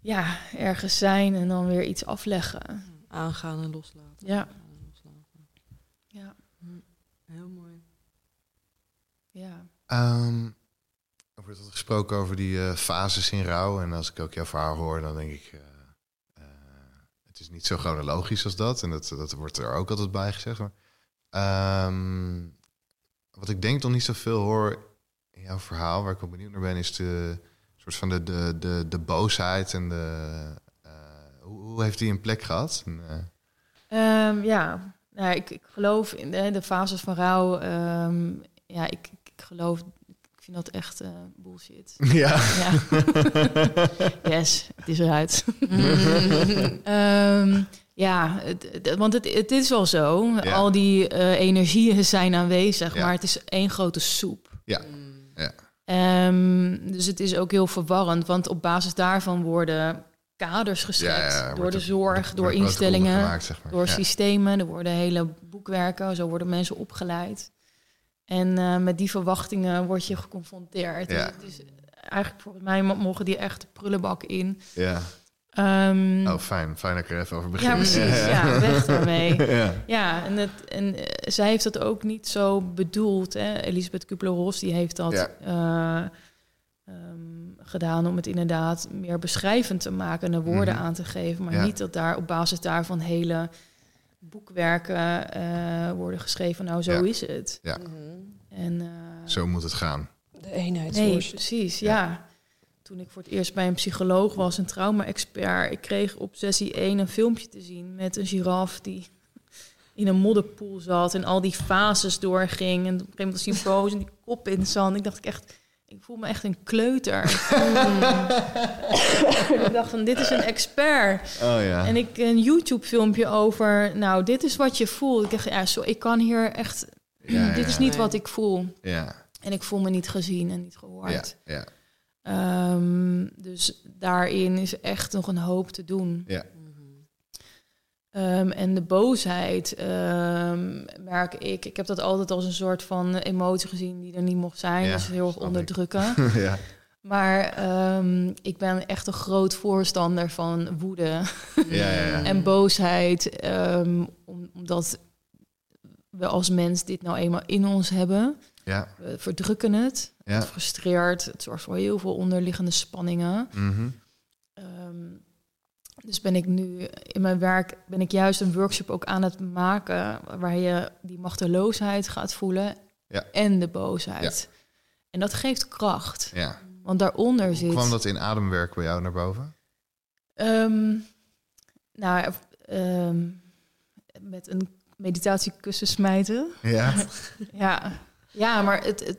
B: ja, ergens zijn en dan weer iets afleggen.
D: Aangaan en loslaten.
B: Ja.
D: Aangaan en loslaten.
B: Ja,
D: Heel mooi.
B: ja.
A: Ehm, wordt altijd gesproken over die eh, fases in rouw. En als ik ook jouw verhaal hoor, dan denk ik... eh, eh, het is niet zo chronologisch als dat. En dat, dat wordt er ook altijd bij gezegd. Maar, ehm, wat ik denk nog niet zoveel hoor in jouw verhaal... waar ik wel benieuwd naar ben, is de soort van de, de, de, de boosheid. En de, hoe, hoe heeft die een plek gehad? Eh,
B: Ehm, ja, nou, ik, ik geloof in de, de fases van rouw. ehm, ja, ik, ik, geloof, vind dat echt eh, bullshit.
A: ja.
B: Ja. yes, het is eruit. Ehm, ja, want het, het is wel zo.
A: Ja.
B: Al die eh, energieën zijn aanwezig,
A: Ja.
B: maar het is één grote soep.
A: Ja.
D: Mm.
A: ja.
B: Ehm, dus het is ook heel verwarrend, want op basis daarvan worden kaders geschetst
A: Ja, ja, er
B: door de zorg, door instellingen,
A: gemaakt, zeg maar.
B: door
A: Ja.
B: systemen. Er worden hele boekwerken, zo worden mensen opgeleid. En eh, met die verwachtingen word je geconfronteerd.
A: Ja.
B: Dus het is eigenlijk volgens mij mo- mogen die echt de prullenbak in.
A: Ja.
B: Ehm,
A: Oh, fijn. Fijn dat ik er even over begin.
B: ja, precies. Ja, weg daarmee.
A: ja.
B: Ja, en, het, en eh, zij heeft dat ook niet zo bedoeld. Hè? Elisabeth Kubler-Ross die heeft dat
A: Ja.
B: eh, ehm, gedaan om het inderdaad meer beschrijvend te maken en er woorden
A: Mhm.
B: aan te geven. Maar
A: Ja.
B: niet dat daar op basis daarvan hele boekwerken eh, worden geschreven. Nou, zo
A: Ja.
B: is het.
A: Ja.
B: En, eh,
A: Zo moet het gaan.
D: De eenheid.
B: Nee, precies, ja. Toen ik voor het eerst bij een psycholoog was, een trauma-expert, ik kreeg op sessie 1 een filmpje te zien met een giraf die in een modderpoel zat en al die fases doorging. En op een gegeven moment was hij boos en die kop in de zand. Ik dacht ik echt, ik voel me echt een kleuter. ik dacht van, dit is een expert.
A: Oh ja.
B: En ik een YouTube-filmpje over, nou, dit is wat je voelt. Ik dacht, ja, zo, ik kan hier echt,
A: Ja,
B: dit is niet wat ik voel.
A: Ja,
B: En ik voel me niet gezien en niet gehoord.
A: ja, ja.
B: Ehm, dus daarin is echt nog een hoop te doen.
A: Ja.
B: Ehm, en de boosheid ehm, merk ik. Ik heb dat altijd als een soort van emotie gezien die er niet mocht zijn.
A: Ja,
B: dus heel erg onderdrukken.
A: ja.
B: maar ik ben echt een groot voorstander van woede
A: Ja, ja, ja.
B: en boosheid. om- omdat we als mens dit nou eenmaal in ons hebben.
A: Ja,
B: We verdrukken het.
A: ja.
B: Het frustreert. Het zorgt voor heel veel onderliggende spanningen.
A: Mhm.
B: Ehm, dus ben ik nu in mijn werk ben ik juist een workshop ook aan het maken waar je die machteloosheid gaat voelen
A: Ja.
B: en de boosheid. En dat geeft kracht,
A: ja.
B: want daaronder
A: Hoe
B: zit.
A: kwam dat in ademwerk bij jou naar boven?
B: Ehm, nou, ehm, met een meditatiekussen smijten.
A: Ja,
B: Ja, ja maar het, het,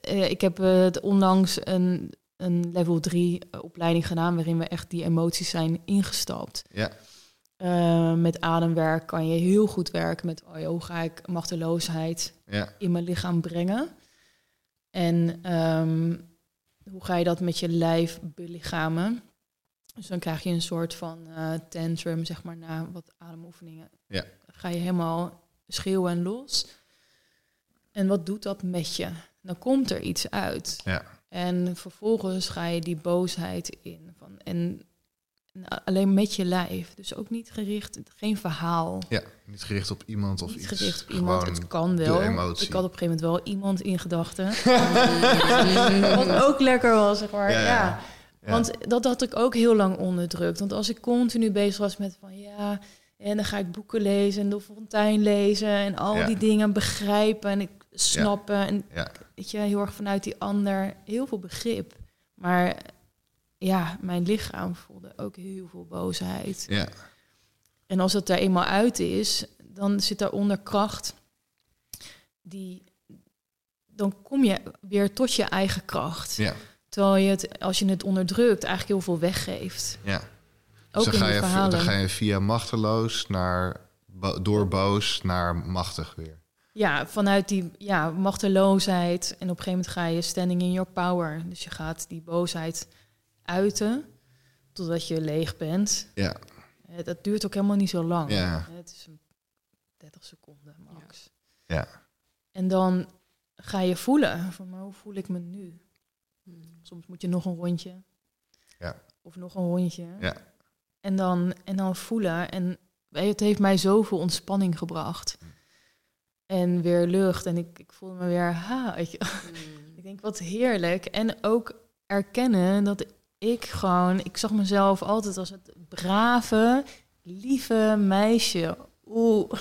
B: eh, ik heb eh, het onlangs een, een level 3 opleiding gedaan... waarin we echt die emoties zijn ingestapt.
A: ja,
B: Eh, met ademwerk kan je heel goed werken met... Oh hoe ga ik machteloosheid
A: ja,
B: in mijn lichaam brengen? En ehm, hoe ga je dat met je lijf belichamen? Dus dan krijg je een soort van eh, tantrum, zeg maar, na wat ademoefeningen.
A: Ja.
B: Dan ga je helemaal schreeuwen en los. En wat doet dat met je? Dan komt er iets uit.
A: ja,
B: En vervolgens ga je die boosheid in. Van, en, en alleen met je lijf. Dus ook niet gericht, geen verhaal.
A: ja. Niet gericht op iemand of
B: niet
A: iets.
B: gericht op iemand. Het kan wel. Ik had op een gegeven moment wel iemand in gedachten. Wat ook lekker was, zeg maar.
A: Ja,
B: Ja,
A: ja. Ja.
B: Want dat had ik ook heel lang onderdrukt. Want als ik continu bezig was met van ja... En dan ga ik boeken lezen en de fontein lezen en al
A: Ja.
B: die dingen begrijpen en ik snappen. En weet je, heel erg vanuit die ander heel veel begrip. Maar ja, mijn lichaam voelde ook heel veel boosheid.
A: ja,
B: En als het er eenmaal uit is, dan zit daaronder kracht. Die, dan kom je weer tot je eigen kracht.
A: ja,
B: Terwijl je het, als je het onderdrukt, eigenlijk heel veel weggeeft.
A: ja.
B: Ook
A: dus
B: in
A: dan ga,
B: de
A: je,
B: verhalen.
A: dan ga je via machteloos naar door boos naar machtig weer.
B: Ja, vanuit die ja, machteloosheid. En op een gegeven moment ga je standing in your power. Dus je gaat die boosheid uiten totdat je leeg bent.
A: Ja,
B: Eh, Dat duurt ook helemaal niet zo lang.
A: Ja.
B: Eh, Het is een 30 seconden max.
A: ja,
B: En dan ga je voelen van, maar hoe voel ik me nu? Soms moet je nog een rondje.
A: Ja.
B: Of nog een rondje.
A: Ja.
B: En, dan, en dan voelen. En het heeft mij zoveel ontspanning gebracht. En weer lucht. En ik, ik voelde me weer, ha, weet je. Ik denk, wat heerlijk. En ook erkennen dat ik gewoon... Ik zag mezelf altijd als het brave, lieve meisje. Oeh,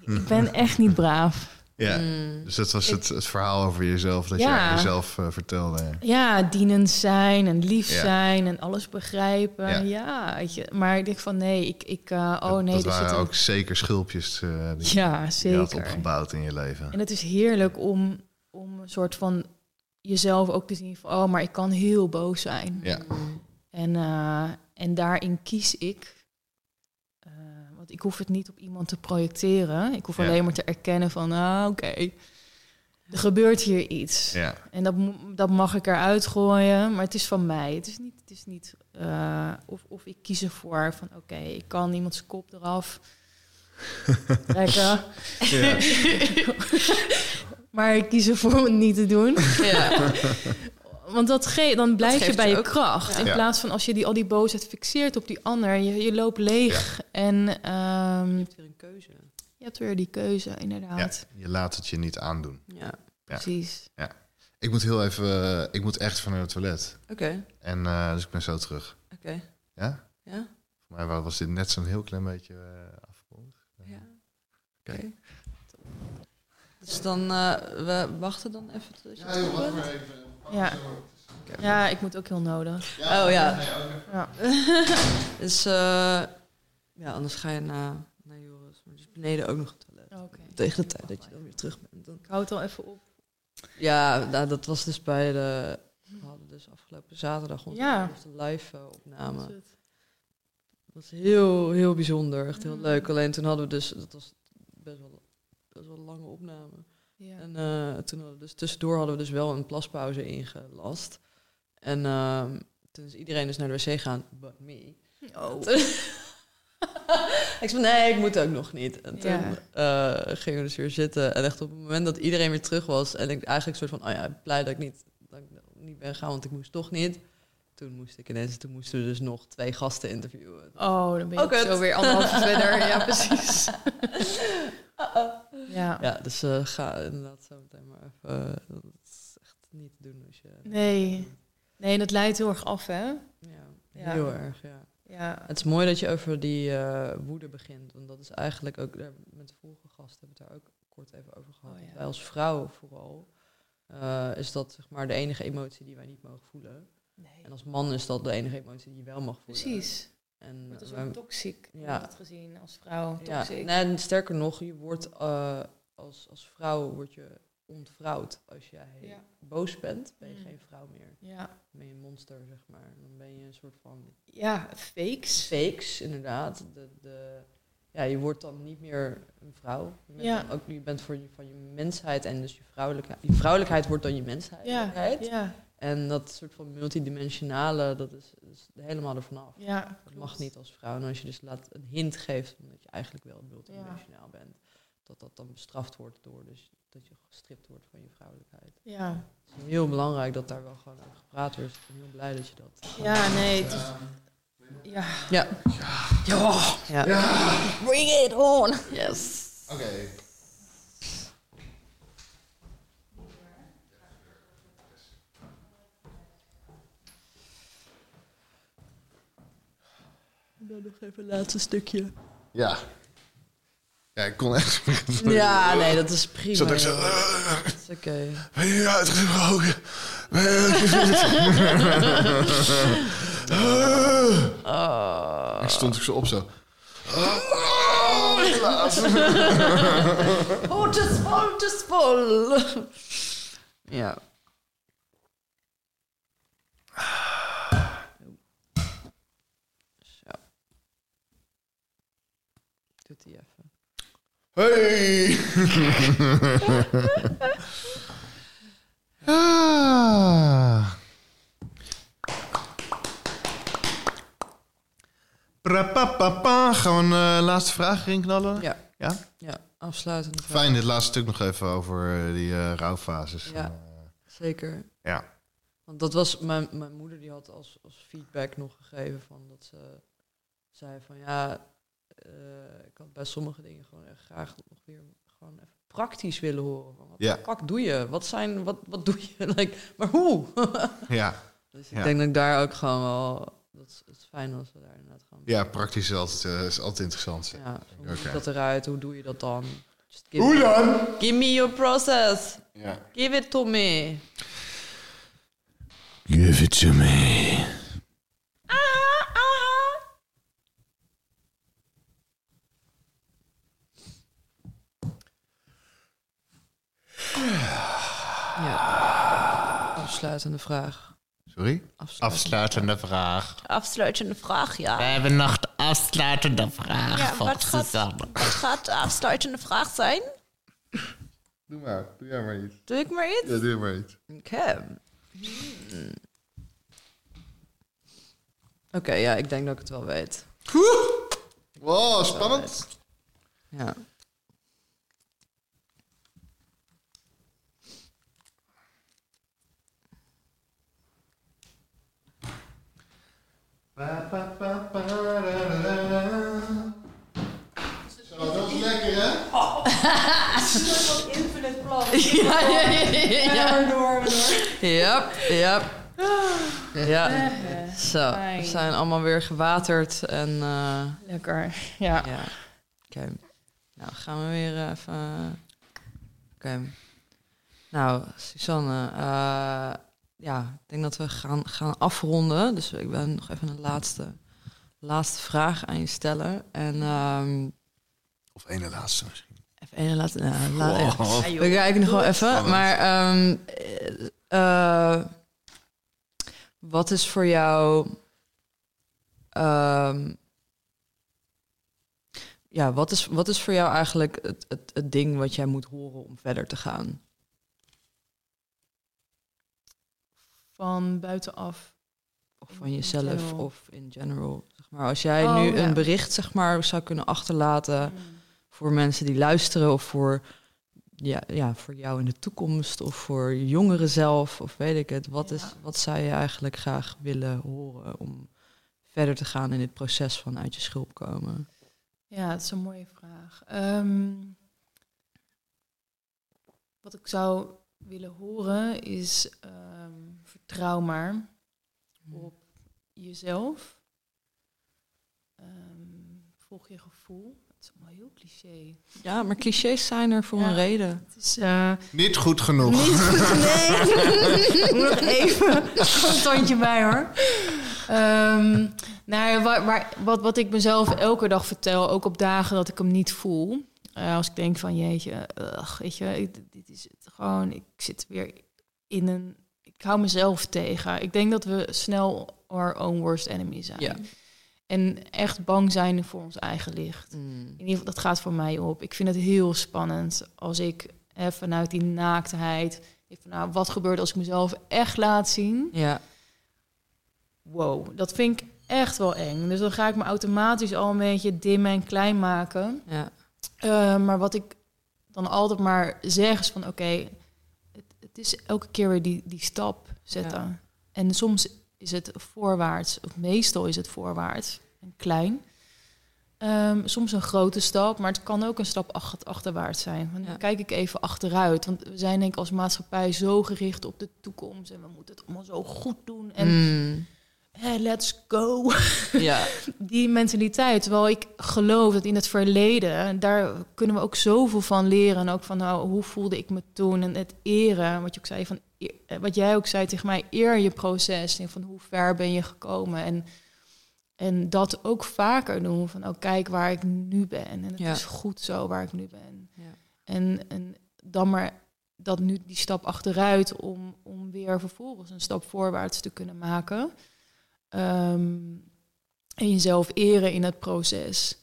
B: ik ben echt niet braaf.
A: Ja.
D: Mm.
A: Dus dat was het, het verhaal over jezelf dat
B: Ja.
A: je jezelf eh, vertelde.
B: Ja, dienend zijn en lief
A: Ja.
B: zijn en alles begrijpen.
A: Ja.
B: Ja, weet je. Maar ik denk van nee, ik... ik eh, oh nee,
A: dat waren
B: een-
A: ook zeker schulpjes eh, die
B: Ja,
A: je had
B: zeker.
A: opgebouwd in je leven.
B: En het is heerlijk om, om een soort van jezelf ook te zien van... oh, maar ik kan heel boos zijn.
A: Ja,
B: En, en daarin kies ik... ik hoef het niet op iemand te projecteren. Ik hoef
A: Ja.
B: alleen maar te erkennen van... ah, oké, er gebeurt hier iets.
A: ja,
B: En dat, dat mag ik eruit gooien, maar het is van mij. Het is niet, het is niet eh, of, of ik kies ervoor van oké, ik kan iemands kop eraf trekken. maar ik kies ervoor om het niet te doen.
D: Ja.
B: Want dat ge dan blijf je bij
D: je
B: je
D: ook-
B: kracht. In
A: Ja.
B: plaats van als je die, al die boosheid fixeert op die ander, je, je loopt leeg. En ehm,
D: Je hebt weer een keuze.
B: je hebt weer die keuze,
A: ja,
B: inderdaad.
A: je laat het je niet aandoen.
D: Ja.
B: Precies.
A: Ik moet heel even, eh, ik moet echt van naar het toilet.
D: Oké.
A: En eh, dus ik ben zo terug.
D: Oké.
A: Ja?
D: Ja.
A: Voor mij was dit net zo'n heel klein beetje uh, afgerond.
D: Ja.
A: Oké.
D: Dus dan, eh, we wachten dan even tot je terug bent.
A: even.
B: Ja. ja, ik moet ook heel nodig.
D: Oh ja.
B: Ja.
D: Dus eh, ja, anders ga je naar, naar Joris. Maar dus beneden ook nog het toilet.
B: Oké.
D: Tegen de tijd dat je dan weer terug bent. Dan...
B: Ik hou het al even op.
D: Ja, nou, dat was dus bij de... We hadden dus afgelopen zaterdag onze
B: Ja.
D: live eh, opname.
B: Het?
D: Dat was heel, heel bijzonder. Echt heel
B: Mm.
D: leuk. Alleen toen hadden we dus... Dat was best wel, best wel een lange opname.
B: Ja.
D: En eh, toen hadden we dus tussendoor hadden we dus wel een plaspauze ingelast. En ehm, toen is iedereen dus naar de wc gaan, but me.
B: Oh.
D: ik zei, nee, ik moet ook nog niet. En toen
B: Ja.
D: eh, gingen we dus weer zitten. En echt op het moment dat iedereen weer terug was... en ik eigenlijk soort van, oh ja, blij dat ik niet, dat ik niet ben gaan... want ik moest toch niet. Toen moest ik ineens, toen moesten we dus nog twee gasten interviewen.
B: Oh, dan ben je
D: Ook
B: zo weer anderhalf verder. Ja, precies. Ja.
D: Ja, dus eh, ga inderdaad zo meteen maar even... eh, dat is echt niet te doen als je...
B: Nee. Nee, en dat leidt heel erg af, hè?
D: Ja,
B: Ja.
D: heel erg, ja.
B: Ja.
D: Het is mooi dat je over die eh, woede begint. Want dat is eigenlijk ook, daar, met de vorige gast hebben we het daar ook kort even over gehad.
B: Oh, ja.
D: Wij als vrouw vooral, eh, is dat zeg maar de enige emotie die wij niet mogen voelen.
B: Nee.
D: En als man is dat de enige emotie die je wel mag voelen.
B: Precies.
D: En
B: Het is ook.
D: Ja.
B: Ja. het gezien als vrouw.
D: ja,
B: Toxic.
D: en sterker nog, je wordt eh, als, als vrouw word je ontvrouwd. Als jij
B: Ja.
D: boos bent, ben je
B: Mm.
D: geen vrouw meer.
B: Ja.
D: Dan ben je een monster, zeg maar. Dan ben je een soort van
B: Ja, fakes.
D: fakes, inderdaad. De, de, ja, je wordt dan niet meer een vrouw. Je bent,
B: Ja.
D: ook, je bent voor je, van je mensheid en dus je vrouwelijkheid. Je vrouwelijkheid wordt dan je mensheid.
B: Ja, ja,
D: En dat soort van multidimensionale, dat is, is helemaal er vanaf.
B: ja.
D: Dat mag niet als vrouw. En als je dus laat een hint geeft, omdat je eigenlijk wel multidimensionaal bent, dat dat dan bestraft wordt door dus dat je gestript wordt van je vrouwelijkheid.
B: Ja,
D: Het is heel belangrijk dat daar wel gewoon over gepraat wordt. Ik ben heel blij dat je dat.
B: ja nee. Het is, ja.
D: Ja. Ja. ja. Bring it on. Yes.
A: Oké.
D: Dan nog even het laatste stukje.
A: Ja. Ja, ik kon echt...
D: Ja, nee, dat is prima.
A: Zat ik zo...
D: joh. Dat is oké.
A: Ben je uitgesproken?
D: Oh.
A: Ik stond ik zo op zo.
D: Oh, het is vol, het is vol. Ja. Zo. Hij even.
A: Hey! ah. Prapapapa. Gaan we een eh, laatste vraag erin knallen?
D: Ja.
A: Ja?
D: Ja, afsluitende vraag.
A: Fijn, dit laatste stuk nog even over eh, die eh, rouwfases.
D: Ja. Zeker.
A: ja.
D: Want dat was mijn, mijn moeder die had als, als feedback nog gegeven van dat ze zei van ja, ik had bij sommige dingen gewoon echt graag nog weer gewoon even praktisch willen horen. Van, wat
A: Ja.
D: de fuck doe je? Wat zijn, wat, wat doe je? Like, maar hoe?
A: Ja.
D: dus ik
A: Ja.
D: denk dat ik daar ook gewoon wel, dat is, het is fijn als we daar inderdaad gewoon,
A: ja, praktisch is altijd, eh, is altijd interessant.
D: ja, hoe
A: Oké.
D: ziet dat eruit? Hoe doe je dat dan?
A: Hoe
D: me-
A: dan?
D: Give me your process.
A: Ja.
D: Give it to me.
A: Give it to me.
D: Afsluitende vraag.
A: Sorry?
D: Afsluitende
A: Afsluitende vraag.
E: Afsluitende vraag, ja.
F: We hebben nog de afsluitende vraag
E: Ja,
F: voor
E: wat gaat-
F: Suzanne.
E: Wat gaat de afsluitende vraag zijn?
A: Doe maar. Doe jij maar iets.
E: Doe ik maar iets?
A: Ja, doe maar iets.
D: Oké. Hmm. Oké, ja, ik denk dat ik het wel weet.
A: Wow, spannend.
D: Ja.
A: Zo, dat is lekker, hè?
D: Ja, ja, ja, ja. door, Ja, ja. Ja, zo. We zijn allemaal weer gewaterd en... eh,
B: Lekker. Ja.
D: Ja. Oké. Nou, gaan we weer even... Oké. Nou, Susanne. eh, ja, ik denk dat we gaan, gaan afronden. Dus ik ben nog even een laatste, laatste vraag aan je stellen. En ehm,
A: Of ene laatste misschien.
D: even een laatste... nou, la- ja. We kijken nog wel even. Maar ehm, eh, eh, wat is voor jou... ehm, ja, wat is, wat is voor jou eigenlijk het, het, het ding wat jij moet horen om verder te gaan?
B: Van buitenaf
D: Of van jezelf of in general. Zeg maar als jij
B: Oh,
D: nu
B: ja.
D: een bericht zeg maar, zou kunnen achterlaten
B: Mm.
D: voor mensen die luisteren of voor, ja, ja, voor jou in de toekomst of voor jongeren zelf of weet ik het. Wat,
B: Ja.
D: is, wat zou je eigenlijk graag willen horen om verder te gaan in dit proces van uit je schulp komen?
B: Ja, dat is een mooie vraag. Ehm, wat ik zou willen horen is ehm, vertrouw maar op jezelf. Ehm, volg je gevoel. Het is allemaal heel cliché.
D: Ja, maar clichés zijn er voor
B: Ja.
D: een reden.
B: Het is eh,
A: Niet goed genoeg.
B: niet goed. Nee, ik moet nog even een tandje bij hoor. Ehm, nou, ja, waar, waar- wat, wat ik mezelf elke dag vertel, ook op dagen dat ik hem niet voel. Eh, als ik denk van jeetje, ugh, weet je, ik- dit is het gewoon, ik zit weer in een, ik hou mezelf tegen. Ik denk dat we snel our own worst enemy zijn.
D: Ja.
B: En echt bang zijn voor ons eigen licht.
D: Mm.
B: In ieder geval, dat gaat voor mij op. Ik vind het heel spannend als ik hè, vanuit die naaktheid... van, nou, wat gebeurt als ik mezelf echt laat zien?
D: Ja,
B: Wow, dat vind ik echt wel eng. Dus dan ga ik me automatisch al een beetje dim en klein maken.
D: ja,
B: Eh, maar wat ik dan altijd maar zeg is van... oké, het, het is elke keer weer die, die stap zetten.
D: Ja.
B: En soms is het voorwaarts, of meestal is het voorwaarts en klein. Ehm, soms een grote stap, maar het kan ook een stap ach- achterwaarts zijn. Want dan
D: Ja.
B: kijk ik even achteruit. Want we zijn denk ik als maatschappij zo gericht op de toekomst... en we moeten het allemaal zo goed doen. En
D: Mm.
B: Hè, let's go
D: ja.
B: die mentaliteit. Terwijl ik geloof dat in het verleden, daar kunnen we ook zoveel van leren. En ook van nou, hoe voelde ik me toen. En het eren, wat je ook zei van eh, wat jij ook zei tegen mij, eer je proces. En van hoe ver ben je gekomen. En, en dat ook vaker doen. Van oh, kijk waar ik nu ben. En het
D: Ja.
B: is goed zo waar ik nu ben.
D: Ja.
B: En, en dan maar dat nu die stap achteruit om, om weer vervolgens een stap voorwaarts te kunnen maken. Ehm, en jezelf eren in het proces.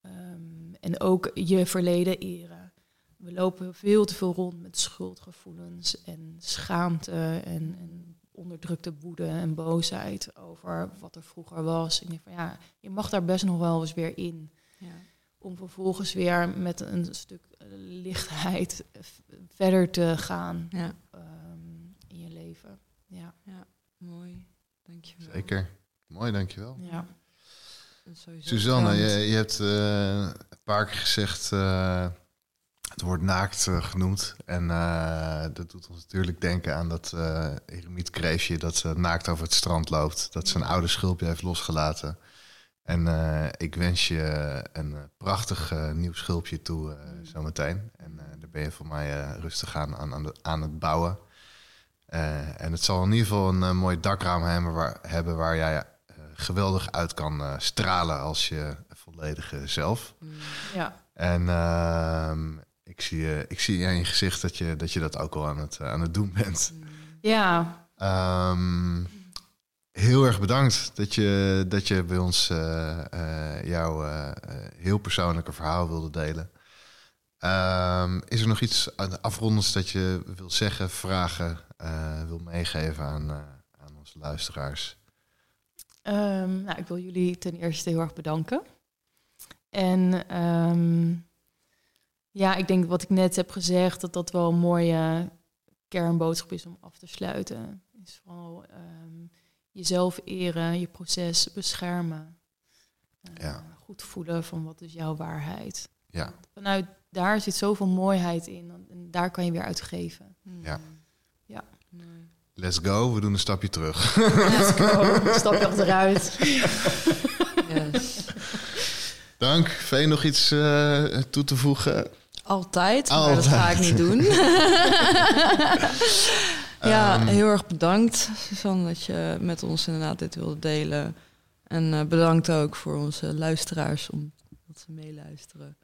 B: Ehm, en ook je verleden eren. We lopen veel te veel rond met schuldgevoelens en schaamte en, en onderdrukte woede en boosheid over wat er vroeger was. Ik denk van ja, je mag daar best nog wel eens weer in.
D: ja.
B: Om vervolgens weer met een stuk lichtheid verder te gaan
D: ja.
B: ehm, in je leven. Ja,
D: Mooi. Dankjewel.
A: Zeker. Mooi, dankjewel.
B: ja.
A: Suzanne, je, je hebt eh, een paar keer gezegd eh, het woord naakt eh, genoemd. En dat doet ons natuurlijk denken aan dat eh eremiet Kreefje dat ze naakt over het strand loopt. Dat ze een oude schulpje heeft losgelaten. En ik wens je een prachtig nieuw schulpje toe zometeen. En daar ben je voor mij rustig aan, aan, aan, de- aan het bouwen. Eh, en het zal in ieder geval een eh, mooi dakraam hebben waar, hebben waar jij eh, geweldig uit kan stralen als je volledige zelf.
D: Mm.
B: ja.
A: En ehm, ik, zie, ik zie aan je gezicht dat je dat, je dat ook al aan het, aan het doen bent.
B: ja.
A: Ehm, heel erg bedankt dat je, dat je bij ons jouw heel persoonlijke verhaal wilde delen. Ehm, is er nog iets aan de afrondends dat je wil zeggen, vragen, wil meegeven aan, eh, aan onze luisteraars?
B: Ehm, nou, ik wil jullie ten eerste heel erg bedanken. En ehm, ja, ik denk wat ik net heb gezegd, dat dat wel een mooie kernboodschap is om af te sluiten. Is vooral ehm, jezelf eren, je proces beschermen. Eh,
A: Ja.
B: Goed voelen van wat is jouw waarheid.
A: Ja,
B: Vanuit daar zit zoveel mooiheid in. En daar kan je weer uit geven.
A: Ja.
B: Ja.
A: Let's go. We doen een stapje terug.
B: Let's go. Stap je achteruit.
D: Yes.
A: Dank. Vee, nog iets eh, toe te voegen?
D: Altijd, maar dat ga ik
A: Altijd.
D: niet doen. ja,
A: Ehm.
D: heel erg bedankt, Suzanne, dat je met ons inderdaad dit wilde delen. En eh, bedankt ook voor onze luisteraars om dat ze meeluisteren.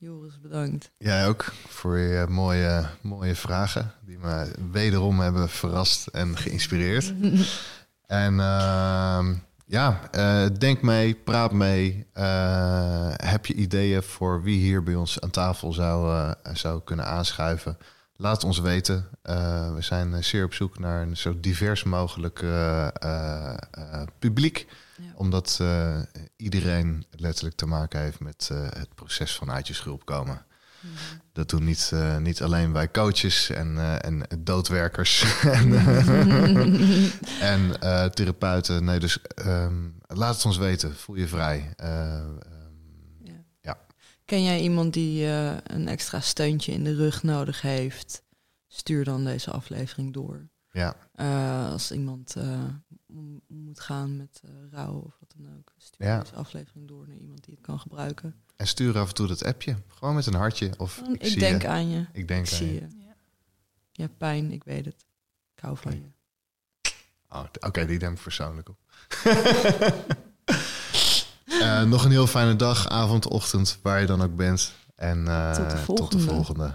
D: Joris, bedankt.
A: Jij ook voor je mooie, mooie vragen. Die me wederom hebben verrast en geïnspireerd. en ehm, ja, eh, denk mee, praat mee. Eh, heb je ideeën voor wie hier bij ons aan tafel zou, eh, zou kunnen aanschuiven? Laat ons weten. Eh, we zijn eh, zeer op zoek naar een zo divers mogelijk eh, eh, eh, publiek.
D: Ja.
A: Omdat eh, iedereen letterlijk te maken heeft met eh, het proces van uit je schulp komen. Dat doen niet, eh, niet alleen wij coaches en, en doodwerkers en, en therapeuten. Nee, dus ehm, laat het ons weten. Voel je vrij. Eh, ehm,
D: Ja.
A: Ja.
D: Ken jij iemand die een extra steuntje in de rug nodig heeft? Stuur dan deze aflevering door.
A: ja,
D: als iemand om, om moet gaan met eh, rouw of wat dan ook. Stuur
A: Ja.
D: deze aflevering door naar iemand die het kan gebruiken.
A: en stuur af en toe dat appje. Gewoon met een hartje. Of
D: Ik,
A: zie
D: denk
A: je.
D: aan je.
A: Ik denk
D: Ik
A: aan
D: zie
A: je.
D: je.
B: Ja.
D: Je hebt pijn, ik weet het. Ik hou van je.
A: Oh, Oké, die neem ik persoonlijk op. Eh, nog een heel fijne dag, avond, ochtend, waar je dan ook bent. En eh,
D: Tot de
A: Tot de
D: volgende.
A: volgende.